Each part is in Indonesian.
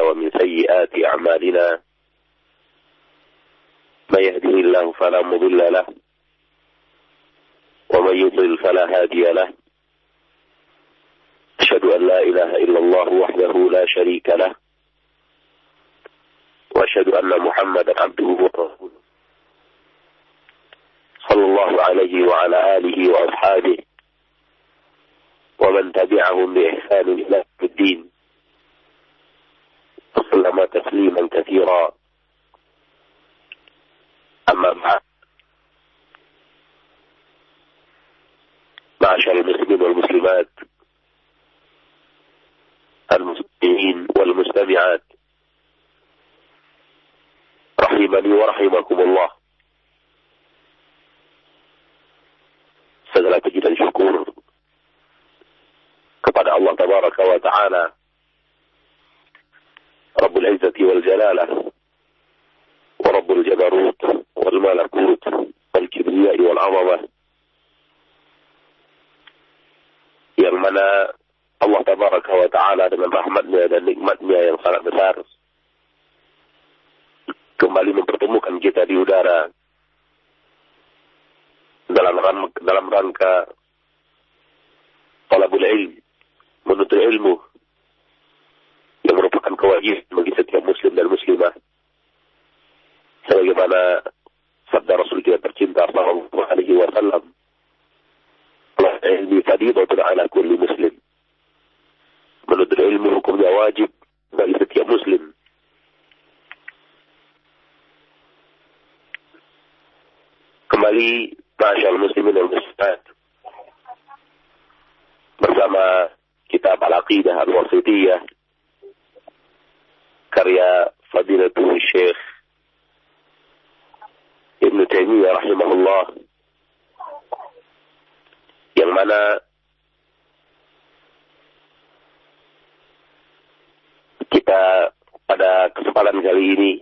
ومن سيئات أعمالنا من يهده الله فلا مضل له ومن يضلل فلا هادي له أشهد أن لا إله إلا الله وحده لا شريك له وأشهد أن محمدا عبده ورسوله صلى الله عليه وعلى آله وأصحابه ومن تبعهم بإحسان إلى الدين. وسلم تسليما كثيرا. أما بعد معشر المسلمين والمسلمات المسلمين والمستمعات رحمني ورحمكم الله. segala puji dan syukur kepada Allah Tabaraka wa Ta'ala Rabbul Jabarut wal Malakut wal Kibriyai wal Azamah yang mana Allah Tabaraka wa Ta'ala dengan rahmatnya dan nikmatnya yang sangat besar kembali mempertemukan kita di udara dalam dalam rangka talabul ilm, menuntut ilmu kewajiban bagi setiap muslim dan muslimah. Sebagaimana sabda Rasul kita tercinta sallallahu alaihi wasallam, ilmi fadidatun ala kulli muslim. Menuntut ilmu hukumnya wajib bagi setiap muslim. Kembali Masyaallah muslimin dan muslimat bersama kitab Al-Aqidah Al-Wasitiyah karya Fadilatul Syekh Ibn Taimiyah rahimahullah yang mana kita pada kesempatan kali ini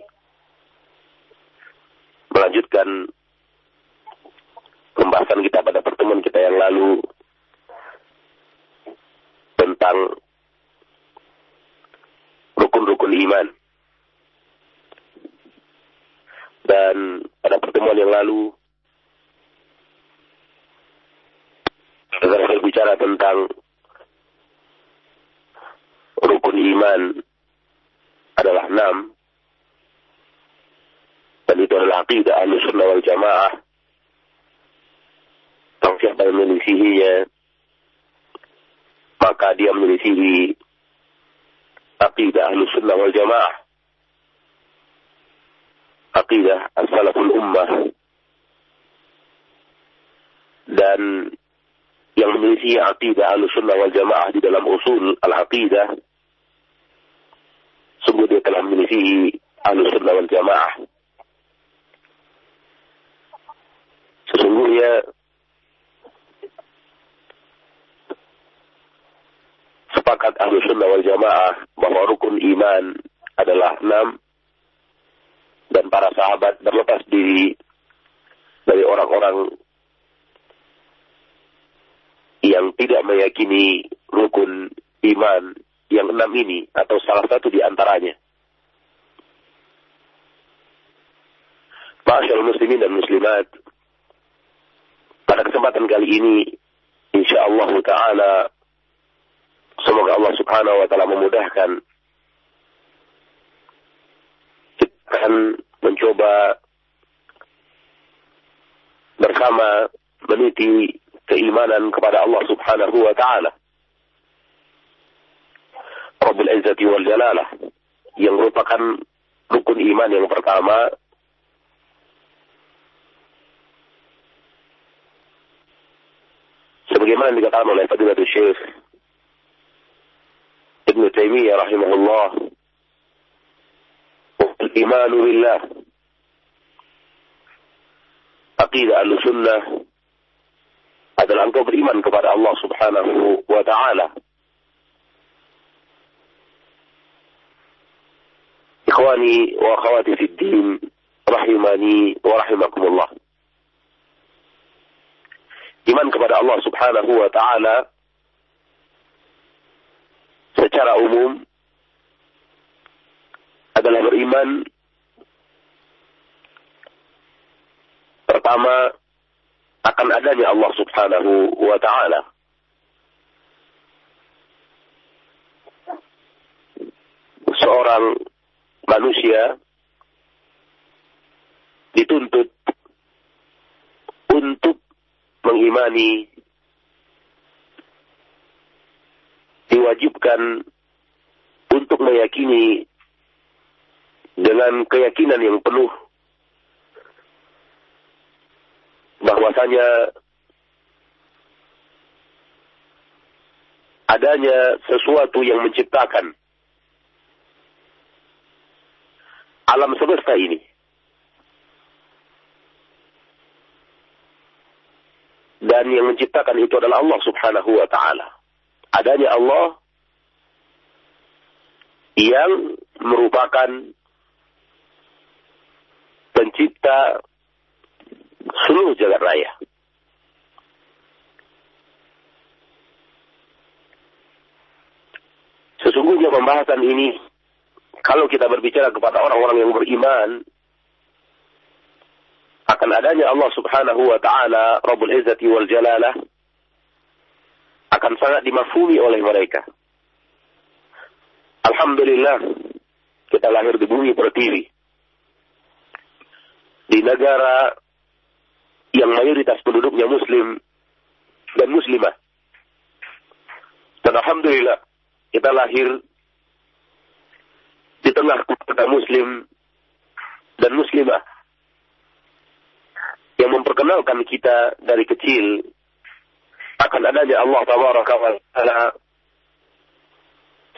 melanjutkan pembahasan kita pada pertemuan kita yang lalu tentang rukun-rukun iman. Dan pada pertemuan yang lalu, kita berbicara tentang rukun iman adalah enam. Dan itu adalah aqidah ahli sunnah wal jamaah siapa yang menyelisihinya maka dia menyelisihi sunnah wal jamaah. Aqidah as-salaful ummah. Dan yang menyelisihi aqidah ahlu sunnah wal jamaah di dalam usul al-aqidah sungguh dia telah menyelisihi ahlu sunnah wal jamaah. Sesungguhnya sepakat ahlu sunnah wal jamaah bahwa rukun iman adalah enam dan para sahabat berlepas diri dari orang-orang yang tidak meyakini rukun iman yang enam ini atau salah satu di antaranya. Masyaallah muslimin dan muslimat, pada kesempatan kali ini, insya Allah Ta'ala, Semoga Allah Subhanahu wa taala memudahkan kita akan mencoba bersama meniti keimanan kepada Allah Subhanahu wa taala. Rabbul Izzati wal Jalalah yang merupakan rukun iman yang pertama sebagaimana dikatakan oleh Fadilatul Syekh ابن تيمية رحمه الله. الإيمان بالله. أقيد أهل السنة. هذا العنق بالإيمان كبار الله سبحانه وتعالى. إخواني وأخواتي في الدين رحمني ورحمكم الله. إيمان كبار الله سبحانه وتعالى secara umum adalah beriman pertama akan adanya Allah Subhanahu wa taala. Seorang manusia dituntut untuk mengimani diwajibkan untuk meyakini dengan keyakinan yang penuh bahwasanya adanya sesuatu yang menciptakan alam semesta ini. Dan yang menciptakan itu adalah Allah subhanahu wa ta'ala. Adanya Allah yang merupakan pencipta seluruh jagat raya. Sesungguhnya pembahasan ini, kalau kita berbicara kepada orang-orang yang beriman, akan adanya Allah subhanahu wa ta'ala, Rabbul Izzati wal Jalalah, akan sangat dimafhumi oleh mereka. Alhamdulillah, kita lahir di bumi pertiwi. Di negara yang mayoritas penduduknya muslim dan muslimah. Dan Alhamdulillah, kita lahir di tengah keluarga muslim dan muslimah yang memperkenalkan kita dari kecil akan adanya Allah tabaraka wa taala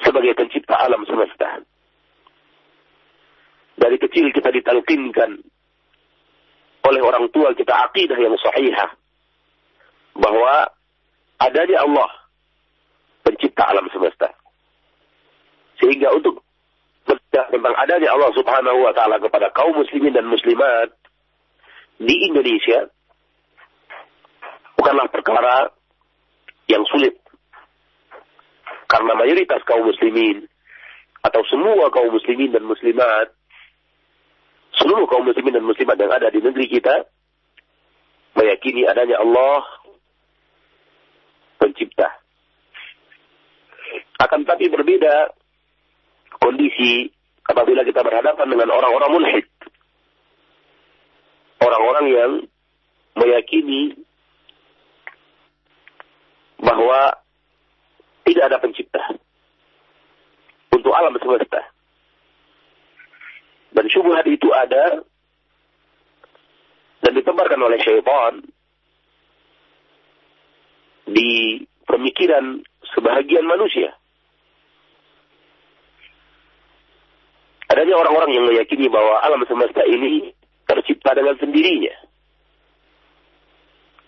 sebagai pencipta alam semesta. Dari kecil kita ditalkinkan oleh orang tua kita akidah yang sahihah bahwa adanya Allah pencipta alam semesta. Sehingga untuk tentang adanya Allah Subhanahu wa taala kepada kaum muslimin dan muslimat di Indonesia bukanlah perkara yang sulit. Karena mayoritas kaum muslimin atau semua kaum muslimin dan muslimat seluruh kaum muslimin dan muslimat yang ada di negeri kita meyakini adanya Allah pencipta. Akan tapi berbeda kondisi apabila kita berhadapan dengan orang-orang mulhid. Orang-orang yang meyakini bahwa tidak ada pencipta untuk alam semesta. Dan syubhat itu ada dan ditebarkan oleh syaitan di pemikiran sebahagian manusia. Adanya orang-orang yang meyakini bahwa alam semesta ini tercipta dengan sendirinya.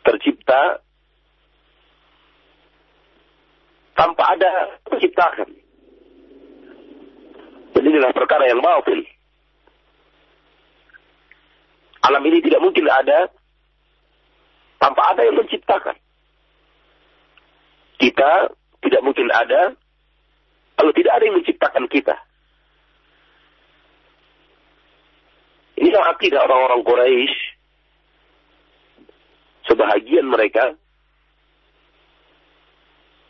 Tercipta tanpa ada penciptaan. Dan inilah perkara yang batil. Alam ini tidak mungkin ada tanpa ada yang menciptakan. Kita tidak mungkin ada kalau tidak ada yang menciptakan kita. Inilah akidah orang-orang Quraisy. Sebahagian mereka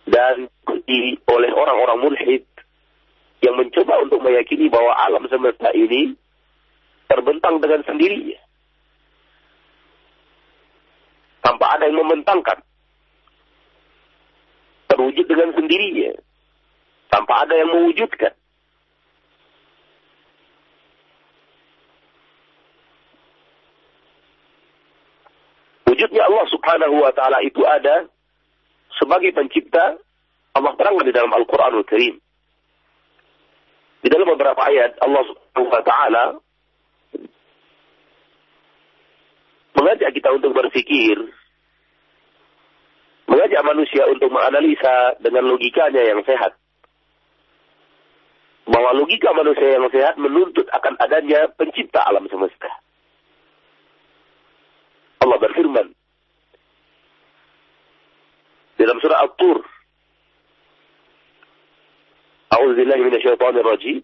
dan oleh orang-orang mulhid yang mencoba untuk meyakini bahwa alam semesta ini terbentang dengan sendirinya. Tanpa ada yang membentangkan. Terwujud dengan sendirinya. Tanpa ada yang mewujudkan. Wujudnya Allah subhanahu wa ta'ala itu ada sebagai pencipta Allah terangkan di dalam Al-Quranul Karim. Di dalam beberapa ayat Allah subhanahu wa ta'ala mengajak kita untuk berpikir, mengajak manusia untuk menganalisa dengan logikanya yang sehat. Bahwa logika manusia yang sehat menuntut akan adanya pencipta alam semesta. Allah berfirman, dalam surah At-Tur. A'udzu billahi minasyaitonir rajim.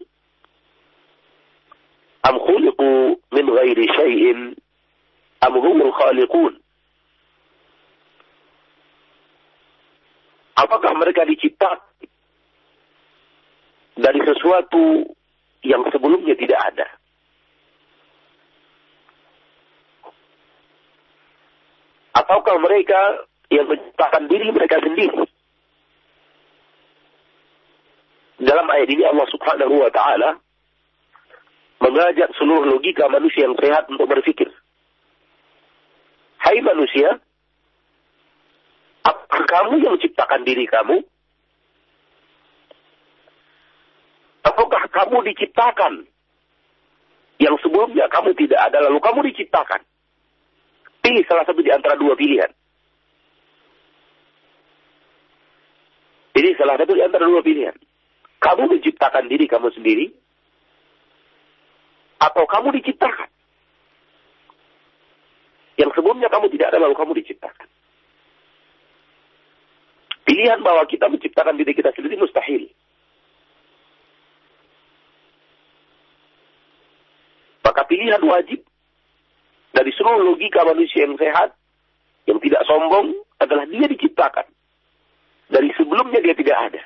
khuliqu min ghairi syai'in am humul khaliqun? Apakah mereka diciptakan dari sesuatu yang sebelumnya tidak ada? Ataukah mereka yang menciptakan diri mereka sendiri? Dalam ayat ini Allah Subhanahu wa taala mengajak seluruh logika manusia yang sehat untuk berpikir. Hai manusia, apakah kamu yang menciptakan diri kamu? Ataukah kamu diciptakan? Yang sebelumnya kamu tidak ada, lalu kamu diciptakan. Pilih salah satu di antara dua pilihan. Salah satu di antara dua pilihan. Kamu menciptakan diri kamu sendiri, atau kamu diciptakan. Yang sebelumnya kamu tidak ada, lalu kamu diciptakan. Pilihan bahwa kita menciptakan diri kita sendiri mustahil. Maka pilihan wajib dari seluruh logika manusia yang sehat, yang tidak sombong, adalah dia diciptakan. Dari sebelumnya dia tidak ada.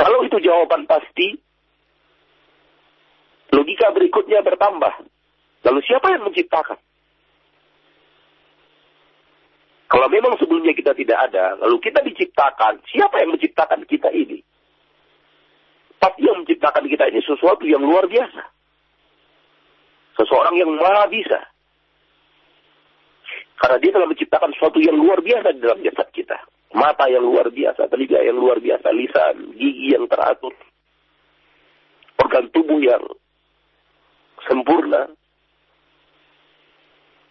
Kalau itu jawaban pasti, logika berikutnya bertambah. Lalu siapa yang menciptakan? Kalau memang sebelumnya kita tidak ada, lalu kita diciptakan, siapa yang menciptakan kita ini? Pasti yang menciptakan kita ini sesuatu yang luar biasa. Seseorang yang maha bisa. Karena dia telah menciptakan sesuatu yang luar biasa di dalam jasad kita. Mata yang luar biasa, telinga yang luar biasa, lisan, gigi yang teratur, organ tubuh yang sempurna,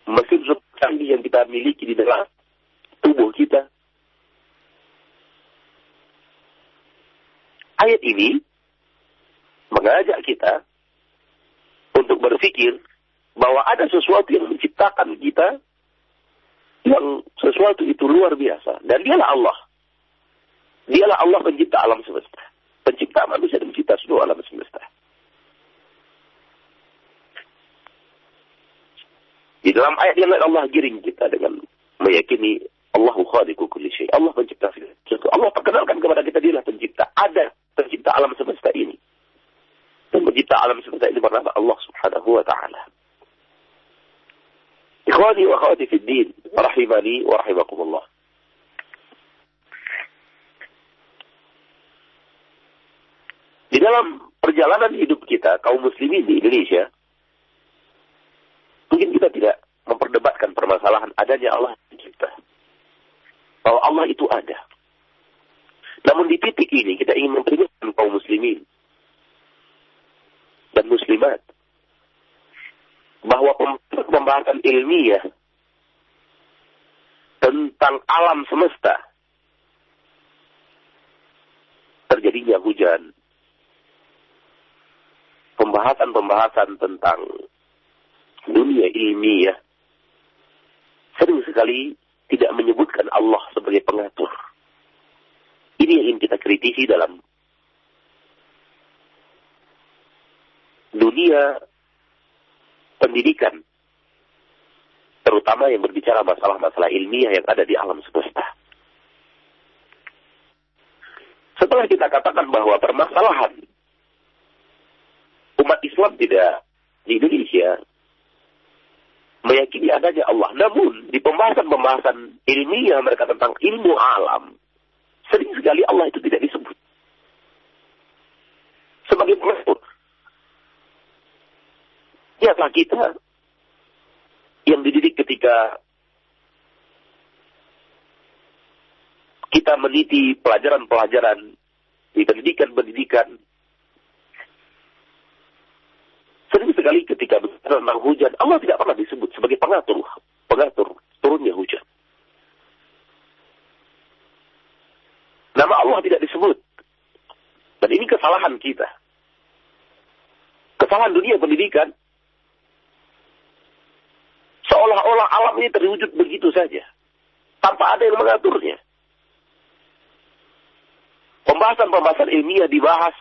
mesin canggih yang kita miliki di dalam tubuh kita. Ayat ini mengajak kita untuk berpikir bahwa ada sesuatu yang menciptakan kita yang sesuatu itu luar biasa. Dan dialah Allah. Dialah Allah pencipta alam semesta. Pencipta manusia dan pencipta seluruh alam semesta. Di dalam ayat yang lain Allah giring kita dengan meyakini Allahu khaliqu kulli syai. Allah pencipta sesuatu. Allah perkenalkan kepada kita dialah pencipta. Ada pencipta alam semesta ini. Dan pencipta alam semesta ini bernama Allah Subhanahu wa taala. Ikhwani wa akhwati fid din, rahimani wa rahimakumullah. Di dalam perjalanan hidup kita, kaum muslimin di Indonesia, mungkin kita tidak memperdebatkan permasalahan adanya Allah kita. Bahwa Allah itu ada. Namun di titik ini kita ingin memperingatkan kaum muslimin dan muslimat bahwa pembahasan ilmiah tentang alam semesta terjadinya hujan pembahasan-pembahasan tentang dunia ilmiah sering sekali tidak menyebutkan Allah sebagai pengatur. Ini yang ingin kita kritisi dalam dunia pendidikan. Terutama yang berbicara masalah-masalah ilmiah yang ada di alam semesta. Setelah kita katakan bahwa permasalahan umat Islam tidak di Indonesia meyakini adanya Allah. Namun di pembahasan-pembahasan ilmiah mereka tentang ilmu alam, sering sekali Allah itu tidak disebut. Sebagai pengatur. Lihatlah kita yang dididik ketika kita meniti pelajaran-pelajaran di pendidikan-pendidikan. Sering sekali ketika bicara tentang hujan, Allah tidak pernah disebut sebagai pengatur, pengatur turunnya hujan. Nama Allah tidak disebut. Dan ini kesalahan kita. Kesalahan dunia pendidikan Seolah-olah alam ini terwujud begitu saja. Tanpa ada yang mengaturnya. Pembahasan-pembahasan ilmiah dibahas.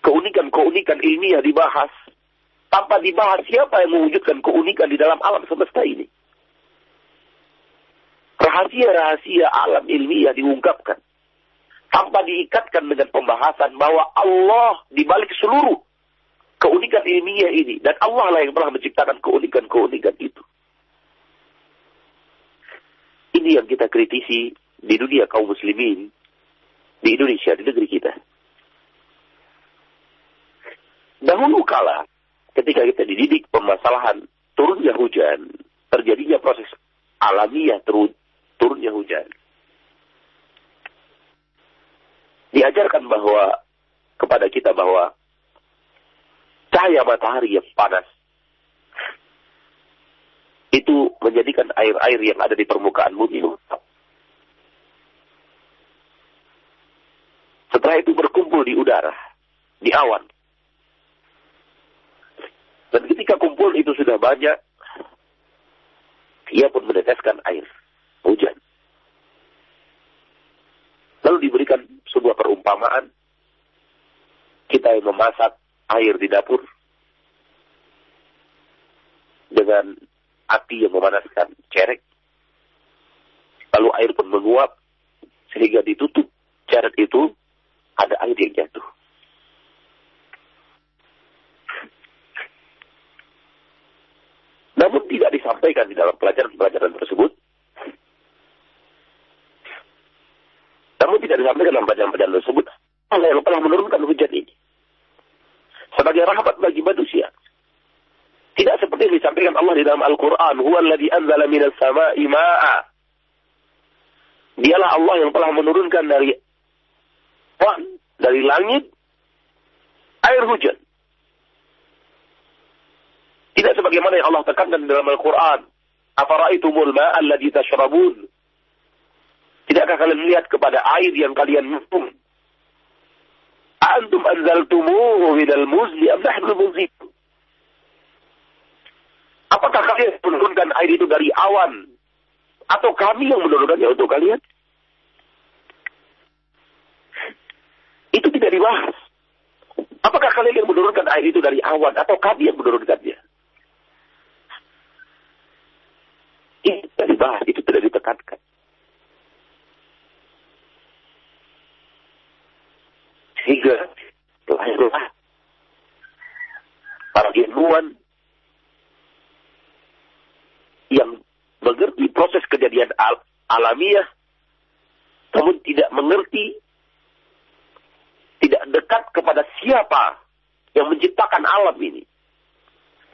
Keunikan-keunikan ilmiah dibahas. Tanpa dibahas siapa yang mewujudkan keunikan di dalam alam semesta ini. Rahasia-rahasia alam ilmiah diungkapkan. Tanpa diikatkan dengan pembahasan bahwa Allah dibalik seluruh keunikan ilmiah ini. Dan Allah lah yang telah menciptakan keunikan-keunikan itu. Ini yang kita kritisi di dunia kaum muslimin di Indonesia, di negeri kita. Dahulu kala, ketika kita dididik permasalahan turunnya hujan, terjadinya proses alamiah turun, turunnya hujan. Diajarkan bahwa kepada kita bahwa cahaya matahari yang panas itu menjadikan air-air yang ada di permukaan bumi Setelah itu berkumpul di udara, di awan. Dan ketika kumpul itu sudah banyak, ia pun meneteskan air, hujan. Lalu diberikan sebuah perumpamaan, kita yang memasak air di dapur, dengan api yang memanaskan cerek, lalu air pun menguap, sehingga ditutup cerek itu ada air yang jatuh. Namun tidak disampaikan di dalam pelajaran-pelajaran tersebut. Namun tidak disampaikan dalam pelajaran-pelajaran tersebut. Allah yang telah menurunkan hujan ini. Sebagai rahmat bagi manusia. Tidak seperti yang disampaikan Allah di dalam Al-Quran. Huwa alladhi anzala minas sama'i ma'a. Dialah Allah yang telah menurunkan dari dari langit air hujan. Tidak sebagaimana yang Allah tekankan dalam Al-Quran. Afara'aitumul ma'al ladhi tashrabun. Tidakkah kalian melihat kepada air yang kalian minum? Antum anzaltumuhu minal muzni am nahnu muzid. Apakah kalian menurunkan air itu dari awan? Atau kami yang menurunkannya untuk kalian? Itu tidak dibahas. Apakah kalian yang menurunkan air itu dari awan atau kami yang menurunkannya? Itu tidak dibahas, itu tidak ditekankan. Sehingga lahirlah para ilmuwan yang mengerti proses kejadian al alamiah, namun tidak mengerti tidak dekat kepada siapa yang menciptakan alam ini.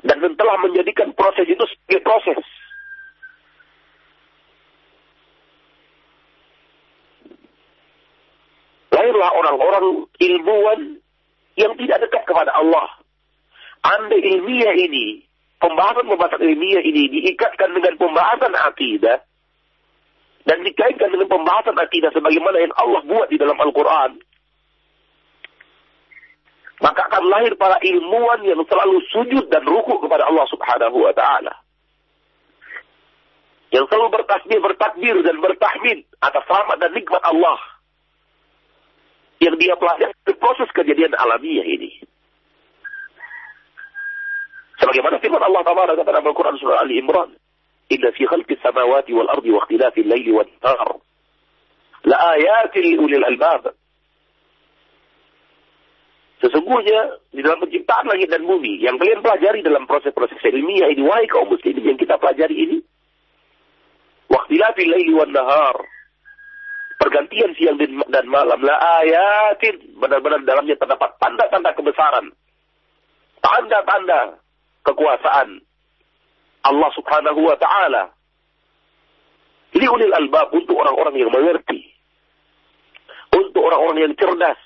Dan telah menjadikan proses itu sebagai proses. Lahirlah orang-orang ilmuwan yang tidak dekat kepada Allah. Anda ilmiah ini, pembahasan-pembahasan ilmiah ini diikatkan dengan pembahasan akidah, dan dikaitkan dengan pembahasan akidah sebagaimana yang Allah buat di dalam Al-Quran, maka akan lahir para ilmuwan yang selalu sujud dan ruku kepada Allah Subhanahu wa taala. Yang selalu bertasbih, bertakbir dan bertahmid atas rahmat dan nikmat Allah. Yang dia pelajari proses kejadian alamiah ini. Sebagaimana firman Allah Taala kata dalam Al-Quran surah Ali Imran, "Inna fi khalqis samawati wal ardi wa ikhtilafil laili wan nahar la ayatin li ulil albab." Sesungguhnya di dalam penciptaan langit dan bumi yang kalian pelajari dalam proses-proses ilmiah ini, wahai kaum muslimin yang kita pelajari ini, waktilafil laili wan nahar, pergantian siang dan malam, la ayatin, benar-benar dalamnya terdapat tanda-tanda kebesaran, tanda-tanda kekuasaan Allah subhanahu wa ta'ala. Liulil albab untuk orang-orang yang mengerti. Untuk orang-orang yang cerdas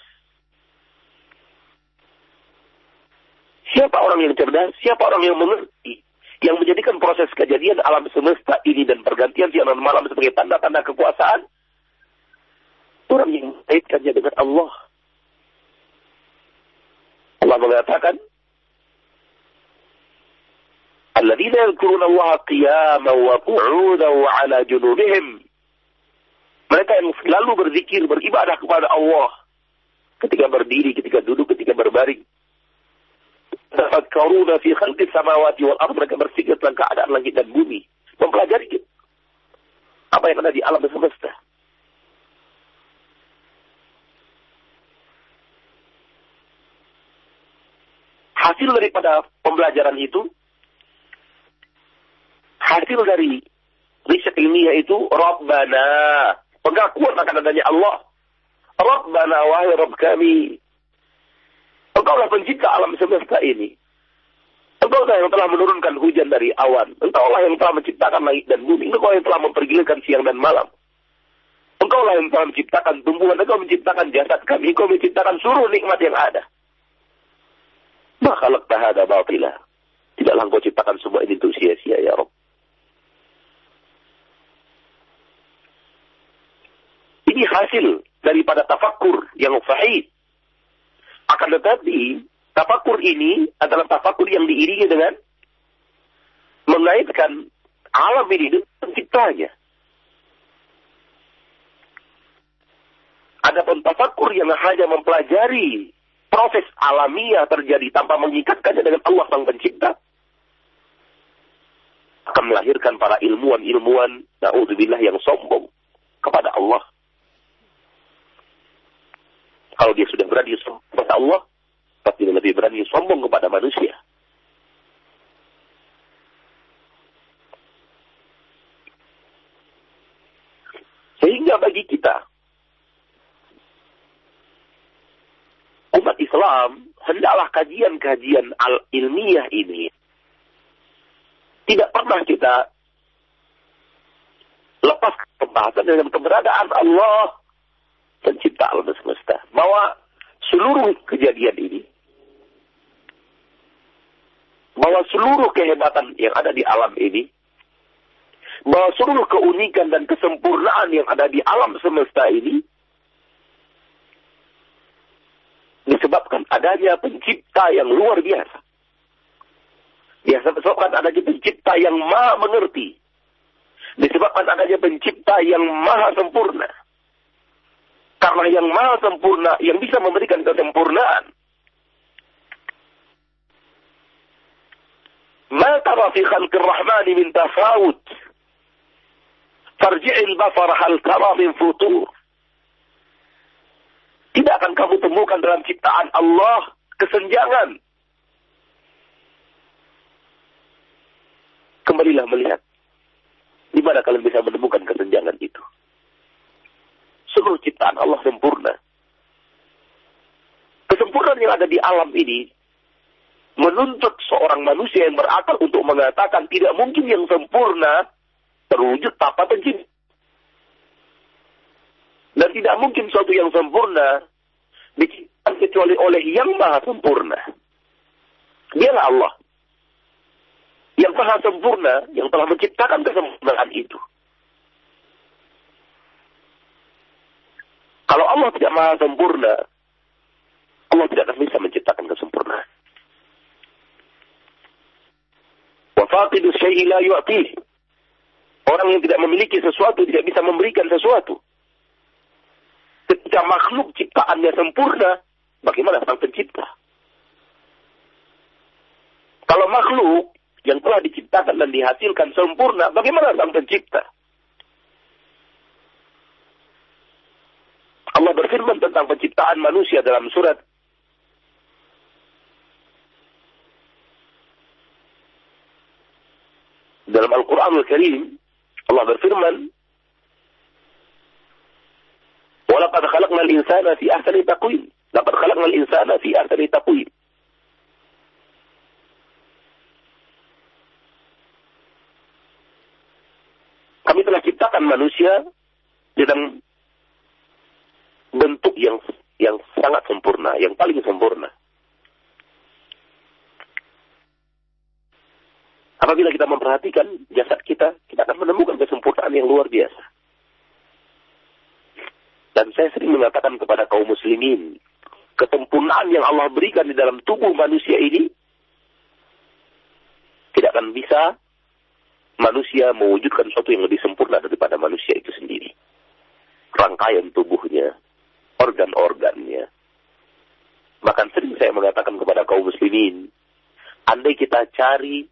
Siapa orang yang cerdas? Siapa orang yang mengerti? Yang menjadikan proses kejadian alam semesta ini dan pergantian siang dan malam sebagai tanda-tanda kekuasaan? Orang yang mengaitkannya dengan Allah. Allah mengatakan, الذين يذكرون الله قياما وقعودا وعلى جنوبهم Mereka yang selalu berzikir, beribadah kepada Allah. Ketika berdiri, ketika duduk, ketika berbaring. Tafakkaruna fi khalqis samawati wal ardh. Mereka berpikir tentang keadaan langit dan bumi. Mempelajari apa yang ada di alam semesta. Hasil daripada pembelajaran itu, hasil dari riset ilmiah itu, Rabbana, pengakuan akan adanya Allah. Rabbana wahai Rabb kami. Engkaulah pencipta alam semesta ini. Engkaulah yang telah menurunkan hujan dari awan. Engkaulah yang telah menciptakan langit dan bumi. Engkau yang telah mempergilirkan siang dan malam. Engkaulah yang telah menciptakan tumbuhan. Engkau menciptakan jasad kami. Engkau menciptakan seluruh nikmat yang ada. Maka tahada batila. Tidaklah engkau ciptakan semua ini untuk sia-sia ya Rabb. Ini hasil daripada tafakur yang sahih. Akan tetapi, tafakur ini adalah tafakur yang diiringi dengan mengaitkan alam ini dengan penciptanya. Adapun tafakur yang hanya mempelajari proses alamiah terjadi tanpa mengikatkannya dengan Allah Sang Pencipta, akan melahirkan para ilmuwan-ilmuwan, na'udzubillah yang sombong kepada Allah kalau dia sudah berani sombong kepada Allah, tapi lebih berani sombong kepada manusia. Sehingga bagi kita, umat Islam, hendaklah kajian-kajian al-ilmiah ini tidak pernah kita lepas pembahasan dengan keberadaan Allah pencipta alam semesta. Bahwa seluruh kejadian ini, bahwa seluruh kehebatan yang ada di alam ini, bahwa seluruh keunikan dan kesempurnaan yang ada di alam semesta ini, disebabkan adanya pencipta yang luar biasa. Disebabkan adanya pencipta yang maha mengerti. Disebabkan adanya pencipta yang maha sempurna. Karena yang maha sempurna, yang bisa memberikan kesempurnaan. Ma tafawut. Farji'il basar hal tara min futur. Tidak akan kamu temukan dalam ciptaan Allah kesenjangan. Kembalilah melihat. Di mana kalian bisa menemukan kesenjangan itu? seluruh ciptaan Allah sempurna. Kesempurnaan yang ada di alam ini menuntut seorang manusia yang berakal untuk mengatakan tidak mungkin yang sempurna terwujud tanpa pencipta. Dan tidak mungkin suatu yang sempurna diciptakan kecuali oleh yang maha sempurna. Dialah Allah. Yang maha sempurna yang telah menciptakan kesempurnaan itu. Kalau Allah tidak maha sempurna, Allah tidak akan bisa menciptakan kesempurnaan. La. Orang yang tidak memiliki sesuatu tidak bisa memberikan sesuatu. Ketika makhluk ciptaannya sempurna, bagaimana sang pencipta? Kalau makhluk yang telah diciptakan dan dihasilkan sempurna, bagaimana sang pencipta? Allah berfirman tentang penciptaan manusia dalam surat dalam Al-Quran Al-Karim Allah berfirman وَلَقَدْ خَلَقْنَا الْإِنسَانَ فِي أَحْسَنِ تَقْوِيمٍ لَقَدْ خَلَقْنَا الْإِنسَانَ فِي أَحْسَنِ تَقْوِيمٍ Kami telah ciptakan manusia dalam bentuk yang yang sangat sempurna, yang paling sempurna. Apabila kita memperhatikan jasad kita, kita akan menemukan kesempurnaan yang luar biasa. Dan saya sering mengatakan kepada kaum muslimin, kesempurnaan yang Allah berikan di dalam tubuh manusia ini, tidak akan bisa manusia mewujudkan sesuatu yang lebih sempurna daripada manusia itu sendiri. rangkaian tubuhnya, organ-organnya. Bahkan sering saya mengatakan kepada kaum muslimin, andai kita cari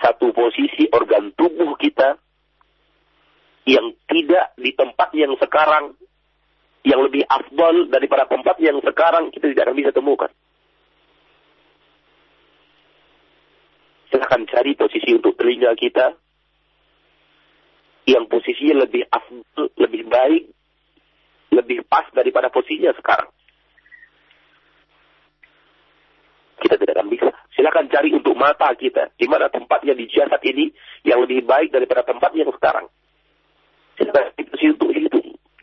satu posisi organ tubuh kita yang tidak di tempat yang sekarang yang lebih afdol daripada tempat yang sekarang kita tidak akan bisa temukan. Silahkan cari posisi untuk telinga kita yang posisinya lebih afdol, lebih baik, lebih pas daripada posisinya sekarang. Kita tidak akan bisa. Silakan cari untuk mata kita. Di mana tempatnya di jasad ini yang lebih baik daripada tempat yang sekarang. Silakan cari untuk itu.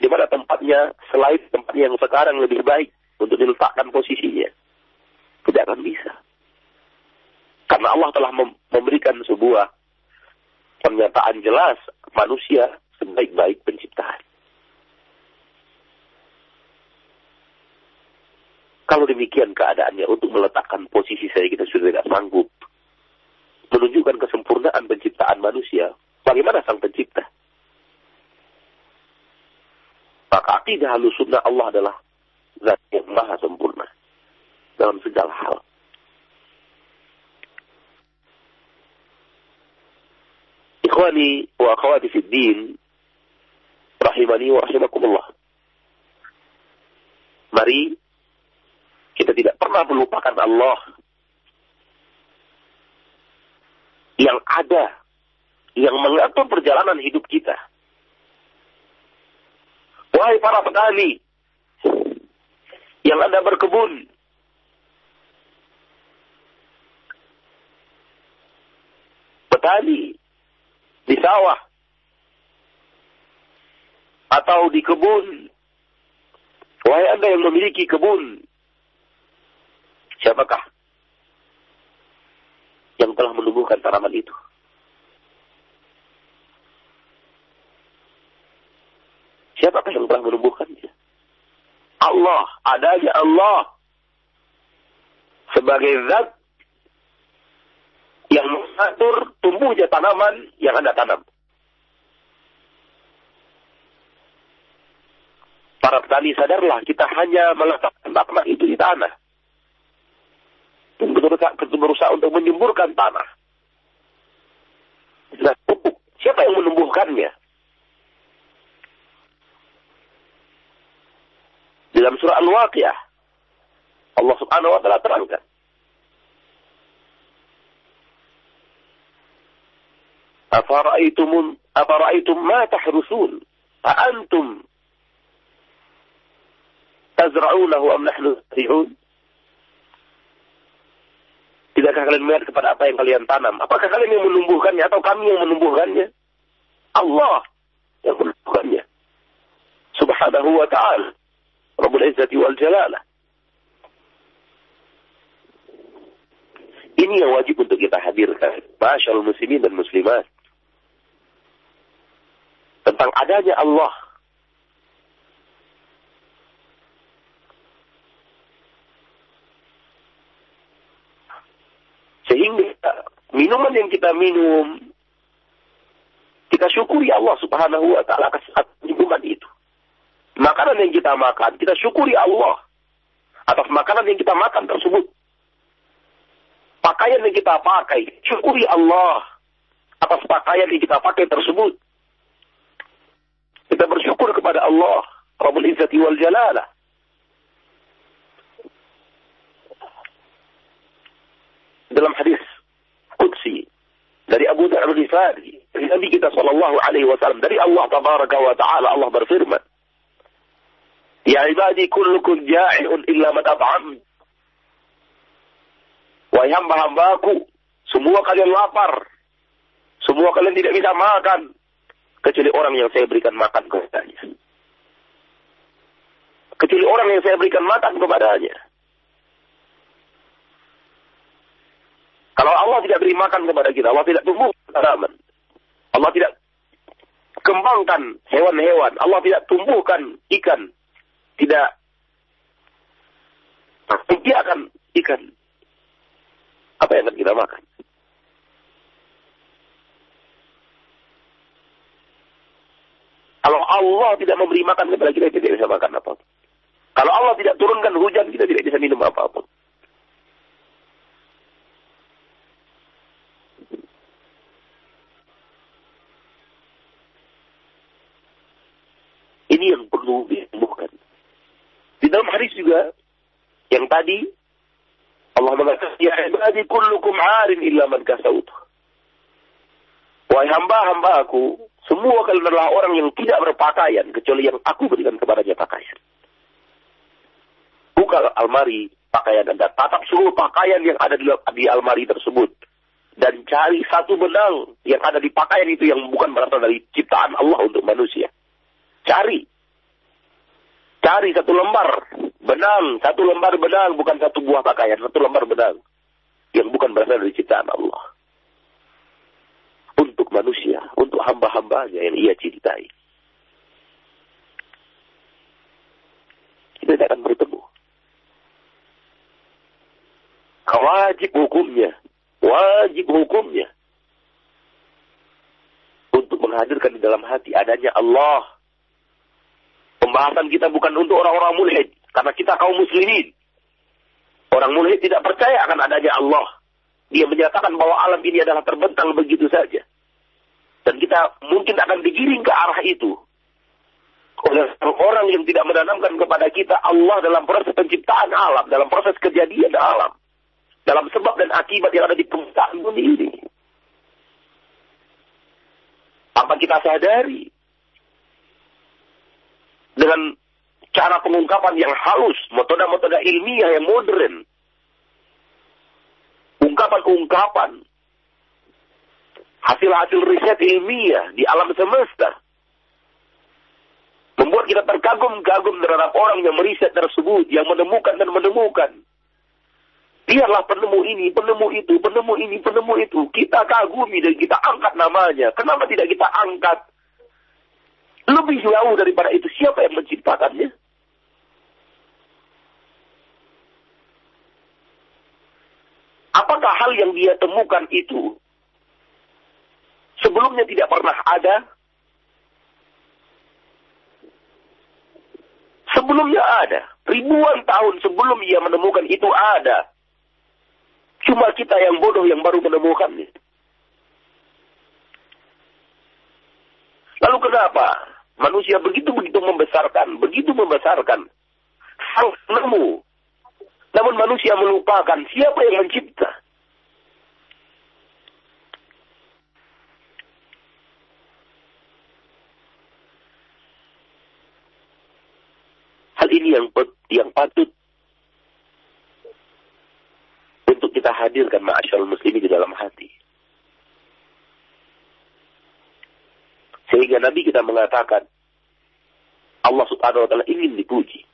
Di mana tempatnya selain tempat yang sekarang lebih baik untuk diletakkan posisinya. Tidak akan bisa. Karena Allah telah memberikan sebuah pernyataan jelas manusia sebaik-baik penciptaan. Kalau demikian keadaannya untuk meletakkan posisi saya kita sudah tidak sanggup. Menunjukkan kesempurnaan penciptaan manusia. Bagaimana sang pencipta? Maka akidah halus sunnah Allah adalah zat yang maha sempurna dalam segala hal. Ikhwani wa akhwati fi din rahimani wa rahimakumullah. Mari kita tidak pernah melupakan Allah yang ada yang mengatur perjalanan hidup kita. Wahai para petani yang Anda berkebun, petani di sawah atau di kebun, wahai Anda yang memiliki kebun, siapakah yang telah menumbuhkan tanaman itu? Siapakah yang telah menumbuhkannya? Allah, adanya Allah sebagai zat yang mengatur tumbuhnya tanaman yang Anda tanam. Para petani sadarlah, kita hanya meletakkan tanaman itu di tanah. Dan berusaha, berusaha untuk menyemburkan tanah. Nah, siapa yang menumbuhkannya? Dalam surah Al-Waqiah, Allah subhanahu wa ta'ala terangkan. أفرأيتم أفرأيتم ما تحرثون أأنتم تزرعونه أم نحن الزارعون Tidakkah kalian melihat kepada apa yang kalian tanam? Apakah kalian yang menumbuhkannya atau kami yang menumbuhkannya? Allah yang menumbuhkannya. Subhanahu wa ta'ala. Izzati wal Jalalah. Ini yang wajib untuk kita hadirkan. Masyaallah muslimin dan muslimat. Tentang adanya Allah. Sehingga minuman yang kita minum, kita syukuri Allah subhanahu wa ta'ala atas minuman itu makanan yang kita makan, kita syukuri Allah atas makanan yang kita makan tersebut. Pakaian yang kita pakai, syukuri Allah atas pakaian yang kita pakai tersebut. Kita bersyukur kepada Allah, Rabbul Izzati wal Jalalah. Dalam hadis Qudsi dari Abu Dhar al-Ghifari, dari Nabi kita sallallahu alaihi wasallam, dari Allah tabaraka wa taala Allah berfirman, Ya ibadi kullukum ja'i'un illa man at'am. Wahai hamba-hambaku, semua kalian lapar. Semua kalian tidak bisa makan. Kecuali orang yang saya berikan makan kepadanya. Kecuali orang yang saya berikan makan kepadanya. Kalau Allah tidak beri makan kepada kita, Allah tidak tumbuh tanaman. Allah tidak kembangkan hewan-hewan. Allah tidak tumbuhkan ikan tidak dia akan ikan apa yang akan kita makan kalau Allah tidak memberi makan kepada kita, kita tidak bisa makan apa-apa. Kalau Allah tidak turunkan hujan, kita tidak bisa minum apa-apa. Ini yang perlu disembuhkan. Dalam hadis juga, yang tadi, Allah mengatakan, Ya ibadi kullukum arin illa man kasautu. Wahai hamba-hamba aku, semua kalian adalah orang yang tidak berpakaian, kecuali yang aku berikan kepadanya pakaian. Buka almari pakaian Anda, tatap seluruh pakaian yang ada di, di almari tersebut. Dan cari satu benang yang ada di pakaian itu yang bukan berasal dari ciptaan Allah untuk manusia. Cari. Cari satu lembar benang, satu lembar benang, bukan satu buah pakaian, satu lembar benang. Yang bukan berasal dari ciptaan Allah untuk manusia, untuk hamba-hambanya yang ia cintai. Kita tidak akan bertemu. Wajib hukumnya, wajib hukumnya untuk menghadirkan di dalam hati adanya Allah. Pembahasan kita bukan untuk orang-orang mulhid, karena kita kaum muslimin. Orang mulhid tidak percaya akan adanya Allah. Dia menyatakan bahwa alam ini adalah terbentang begitu saja. Dan kita mungkin akan digiring ke arah itu. Oleh orang yang tidak menanamkan kepada kita Allah dalam proses penciptaan alam, dalam proses kejadian alam. Dalam sebab dan akibat yang ada di permukaan bumi ini. Apa kita sadari? Dengan cara pengungkapan yang halus, metode-metode ilmiah yang modern, ungkapan-ungkapan hasil-hasil riset ilmiah di alam semesta. Membuat kita terkagum-kagum terhadap orang yang meriset tersebut, yang menemukan dan menemukan. Biarlah penemu ini, penemu itu, penemu ini, penemu itu. Kita kagumi dan kita angkat namanya. Kenapa tidak kita angkat lebih jauh daripada itu? Siapa yang menciptakannya? Apakah hal yang dia temukan itu sebelumnya tidak pernah ada? Sebelumnya ada. Ribuan tahun sebelum ia menemukan itu ada. Cuma kita yang bodoh yang baru menemukannya. Lalu kenapa manusia begitu-begitu membesarkan, begitu membesarkan sang nemu. Namun manusia melupakan siapa yang mencipta. Hal ini yang yang patut untuk kita hadirkan ma'asyarul muslimin di dalam hati. Sehingga Nabi kita mengatakan Allah subhanahu wa ta'ala ingin dipuji.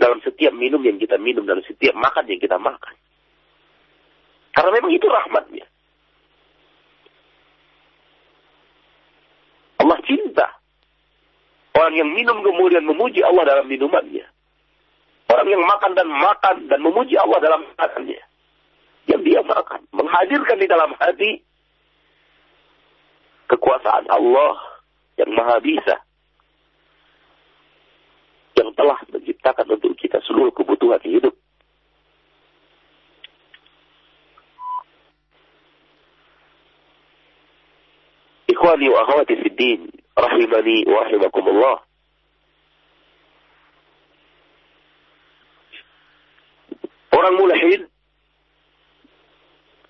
Dalam setiap minum yang kita minum, dalam setiap makan yang kita makan. Karena memang itu rahmatnya. Allah cinta Orang yang minum kemudian memuji Allah dalam minumannya. Orang yang makan dan makan dan memuji Allah dalam makannya. Yang dia makan. Menghadirkan di dalam hati kekuasaan Allah yang maha bisa. Yang telah menciptakan untuk kita seluruh kebutuhan hidup. Ikhwani wa akhwati fid din rahimani wa rahimakumullah. Orang mulhid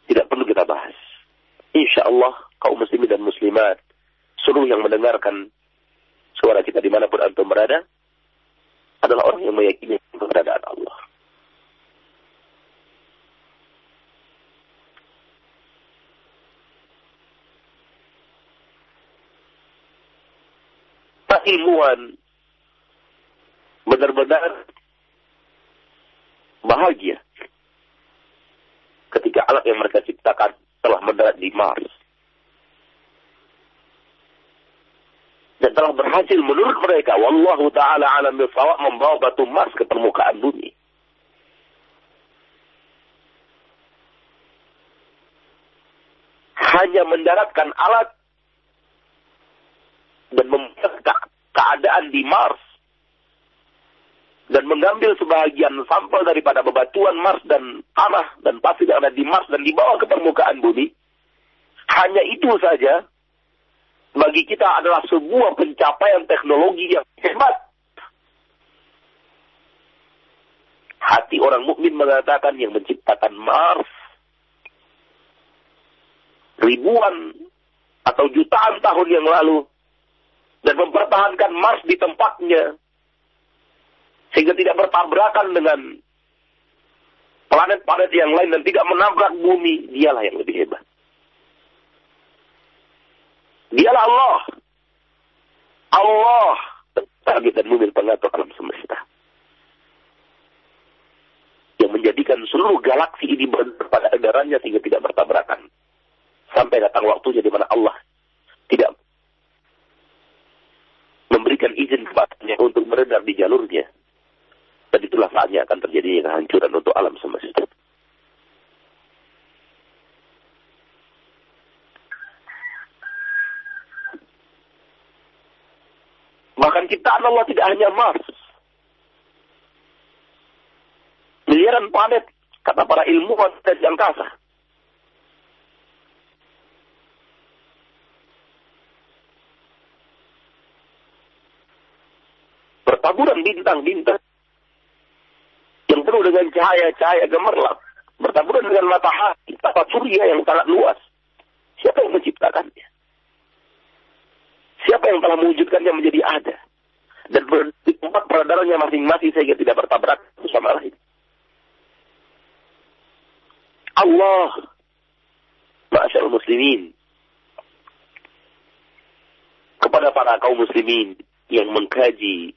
tidak perlu kita bahas. Insya Allah kaum muslimin dan muslimat seluruh yang mendengarkan suara kita di mana pun antum berada adalah orang yang meyakini keberadaan Allah. ilmuwan benar-benar bahagia ketika alat yang mereka ciptakan telah mendarat di Mars. Dan telah berhasil menurut mereka, Wallahu ta'ala alam bisawak membawa batu Mars ke permukaan bumi. Hanya mendaratkan alat dan membuat keadaan di Mars dan mengambil sebagian sampel daripada bebatuan Mars dan tanah dan pasir yang ada di Mars dan dibawa ke permukaan bumi, hanya itu saja bagi kita adalah sebuah pencapaian teknologi yang hebat. Hati orang mukmin mengatakan yang menciptakan Mars ribuan atau jutaan tahun yang lalu dan mempertahankan Mars di tempatnya sehingga tidak bertabrakan dengan planet-planet yang lain dan tidak menabrak bumi, dialah yang lebih hebat. Dialah Allah. Allah target dan bumi pengatur alam semesta. Yang menjadikan seluruh galaksi ini pada edarannya sehingga tidak bertabrakan. Sampai datang waktunya di mana Allah tidak memberikan izin kepadanya untuk beredar di jalurnya. Dan itulah saatnya akan terjadi kehancuran untuk alam semesta. Allah tidak hanya Mars. Miliaran planet, kata para ilmuwan dari angkasa. Bertaburan bintang-bintang yang penuh dengan cahaya-cahaya gemerlap, bertaburan dengan matahari, tata surya yang sangat luas. Siapa yang menciptakannya? Siapa yang telah mewujudkannya menjadi ada? Dan di tempat masing-masing sehingga tidak bertabrak itu sama lain. Allah, Masyarakat muslimin, kepada para kaum muslimin yang mengkaji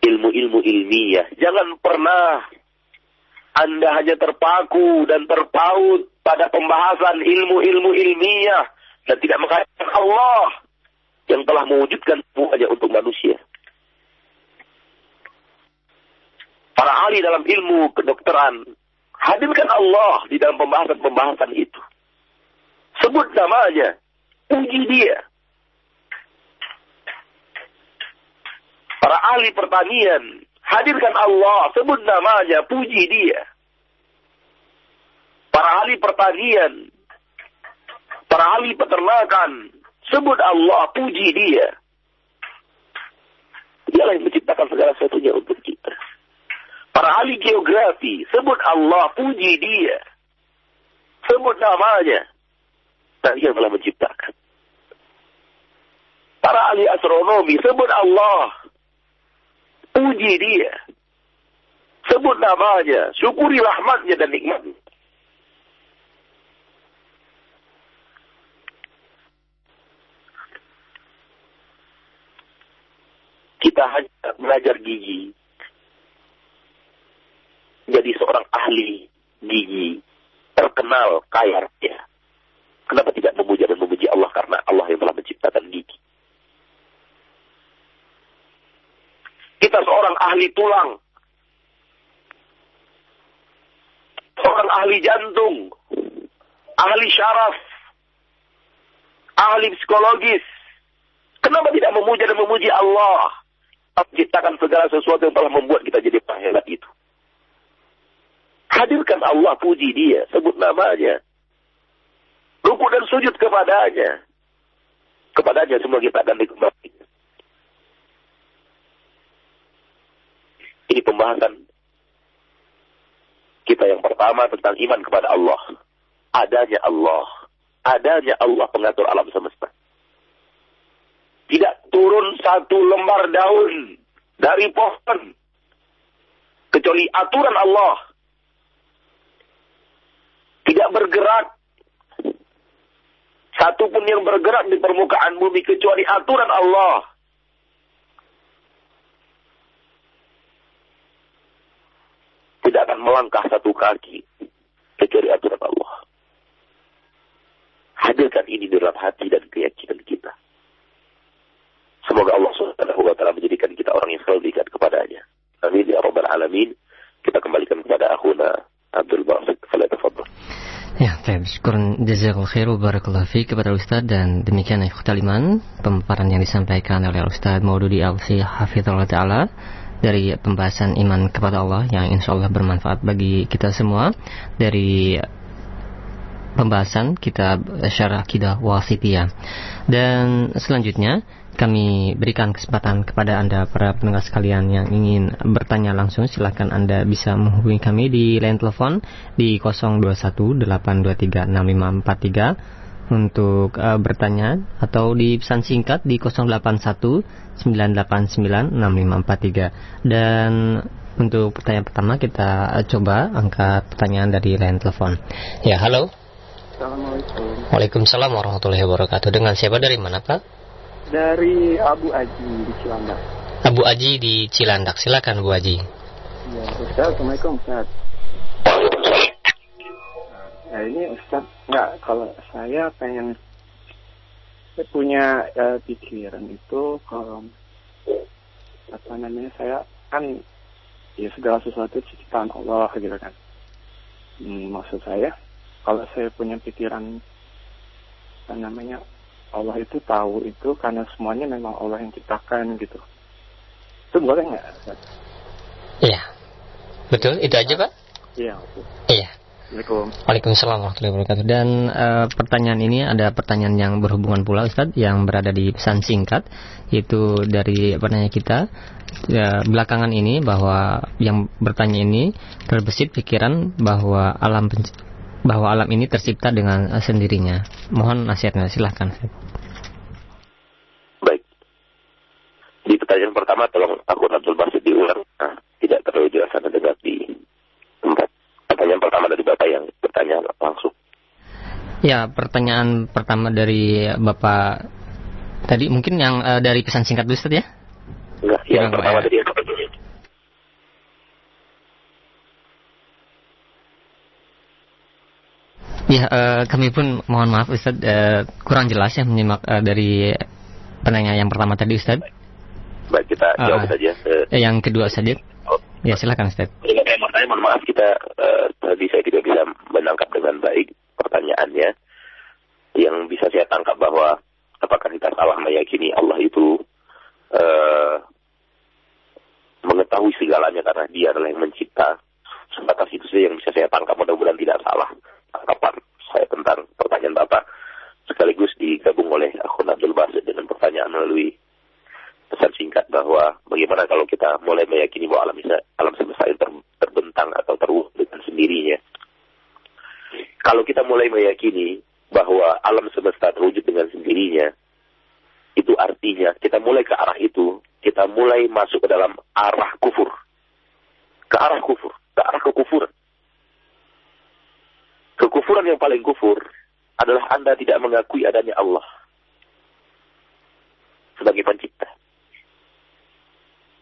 ilmu-ilmu ilmiah. Jangan pernah Anda hanya terpaku dan terpaut pada pembahasan ilmu-ilmu ilmiah dan tidak mengkaitkan Allah yang telah mewujudkan semuanya untuk manusia. Para ahli dalam ilmu kedokteran hadirkan Allah di dalam pembahasan-pembahasan itu. Sebut namanya, puji dia. Para ahli pertanian, hadirkan Allah, sebut namanya, puji dia. Para ahli pertanian, para ahli peternakan, sebut Allah, puji dia. Dialah yang menciptakan segala sesuatunya untuk kita. Para ahli geografi, sebut Allah, puji dia. Sebut namanya. Dan dia telah menciptakan. Para ahli astronomi, sebut Allah, Puji dia. Sebut namanya. Syukuri rahmatnya dan nikmatnya. Kita hanya belajar gigi. Jadi seorang ahli gigi. Terkenal kaya raya. Kenapa tidak memuja dan memuji Allah karena Allah yang telah menciptakan gigi. Kita seorang ahli tulang. Seorang ahli jantung. Ahli syaraf. Ahli psikologis. Kenapa tidak memuja dan memuji Allah? Menciptakan segala sesuatu yang telah membuat kita jadi penghebat itu. Hadirkan Allah, puji dia, sebut namanya. Ruku dan sujud kepadanya. Kepadanya semua kita akan dikembalikan. Ini pembahasan kita yang pertama tentang iman kepada Allah. Adanya Allah. Adanya Allah pengatur alam semesta. Tidak turun satu lembar daun dari pohon. Kecuali aturan Allah. Tidak bergerak. Satu pun yang bergerak di permukaan bumi kecuali aturan Allah. tidak akan melangkah satu kaki kecuali aturan Allah. Hadirkan ini dalam hati dan keyakinan kita. Semoga Allah Subhanahu wa taala menjadikan kita orang yang selalu diikat kepadanya. Amin ya rabbal alamin. Kita kembalikan kepada akhuna Abdul Basit. Falah Ya, baik. Taib, syukuran jazakallahu khairu barakallahu fi kepada Ustaz dan demikian ikhtal iman pemaparan yang disampaikan oleh Ustaz Maududi Alfi Hafizullah Ta'ala dari pembahasan iman kepada Allah yang insya Allah bermanfaat bagi kita semua dari pembahasan kitab syarah akidah wasitiyah dan selanjutnya kami berikan kesempatan kepada Anda para pendengar sekalian yang ingin bertanya langsung silahkan Anda bisa menghubungi kami di line telepon di 0218236543 untuk uh, bertanya atau di pesan singkat di 0819896543 dan untuk pertanyaan pertama kita uh, coba angkat pertanyaan dari line telepon. Ya, halo. Assalamualaikum. Waalaikumsalam warahmatullahi wabarakatuh. Dengan siapa dari mana, Pak? Dari Abu Aji di Cilandak. Abu Aji di Cilandak. Silakan Bu Aji. Ya, Ustaz, Assalamualaikum Ustaz. Nah, ini Ustaz, enggak, kalau saya pengen saya punya uh, pikiran itu kalau apa namanya saya kan ya segala sesuatu ciptaan Allah gitu kan. Hmm, maksud saya kalau saya punya pikiran apa namanya Allah itu tahu itu karena semuanya memang Allah yang ciptakan gitu. Itu boleh nggak? Iya. Betul, itu aja Pak? Iya. Iya. Assalamualaikum. Waalaikumsalam warahmatullahi wabarakatuh. Dan uh, pertanyaan ini ada pertanyaan yang berhubungan pula Ustaz yang berada di pesan singkat itu dari penanya kita ya, belakangan ini bahwa yang bertanya ini terbesit pikiran bahwa alam bahwa alam ini tercipta dengan sendirinya. Mohon nasihatnya silahkan. Di pertanyaan pertama tolong aku Abdul Basit diulang. Nah, tidak terlalu jelas Anda dengar di tempat. Pertanyaan pertama dari Bapak yang bertanya langsung. Ya, pertanyaan pertama dari Bapak tadi mungkin yang uh, dari pesan singkat dulu ya? Enggak, yang Enggak, pertama ya. tadi Ya, uh, kami pun mohon maaf Ustaz uh, kurang jelas ya menyimak uh, dari penanya yang pertama tadi Ustaz. Baik, kita uh, jawab saja. Uh, yang kedua saja. Oh. Ya, silakan Ustaz. Ya, saya mohon maaf kita uh, tadi saya tidak bisa menangkap dengan baik pertanyaannya. Yang bisa saya tangkap bahwa apakah kita salah meyakini Allah itu uh, mengetahui segalanya karena dia adalah yang mencipta. Sebatas itu saja yang bisa saya tangkap mudah-mudahan tidak salah tangkapan saya tentang pertanyaan Bapak. Sekaligus digabung oleh akun Abdul Basit dengan pertanyaan melalui pesan singkat bahwa bagaimana kalau kita mulai meyakini bahwa alam, alam semesta itu ter, terbentang atau terwujud dengan sendirinya. Kalau kita mulai meyakini bahwa alam semesta terwujud dengan sendirinya, itu artinya kita mulai ke arah itu, kita mulai masuk ke dalam arah kufur. Ke arah kufur, ke arah kekufuran. Kekufuran yang paling kufur adalah Anda tidak mengakui adanya Allah sebagai pencipta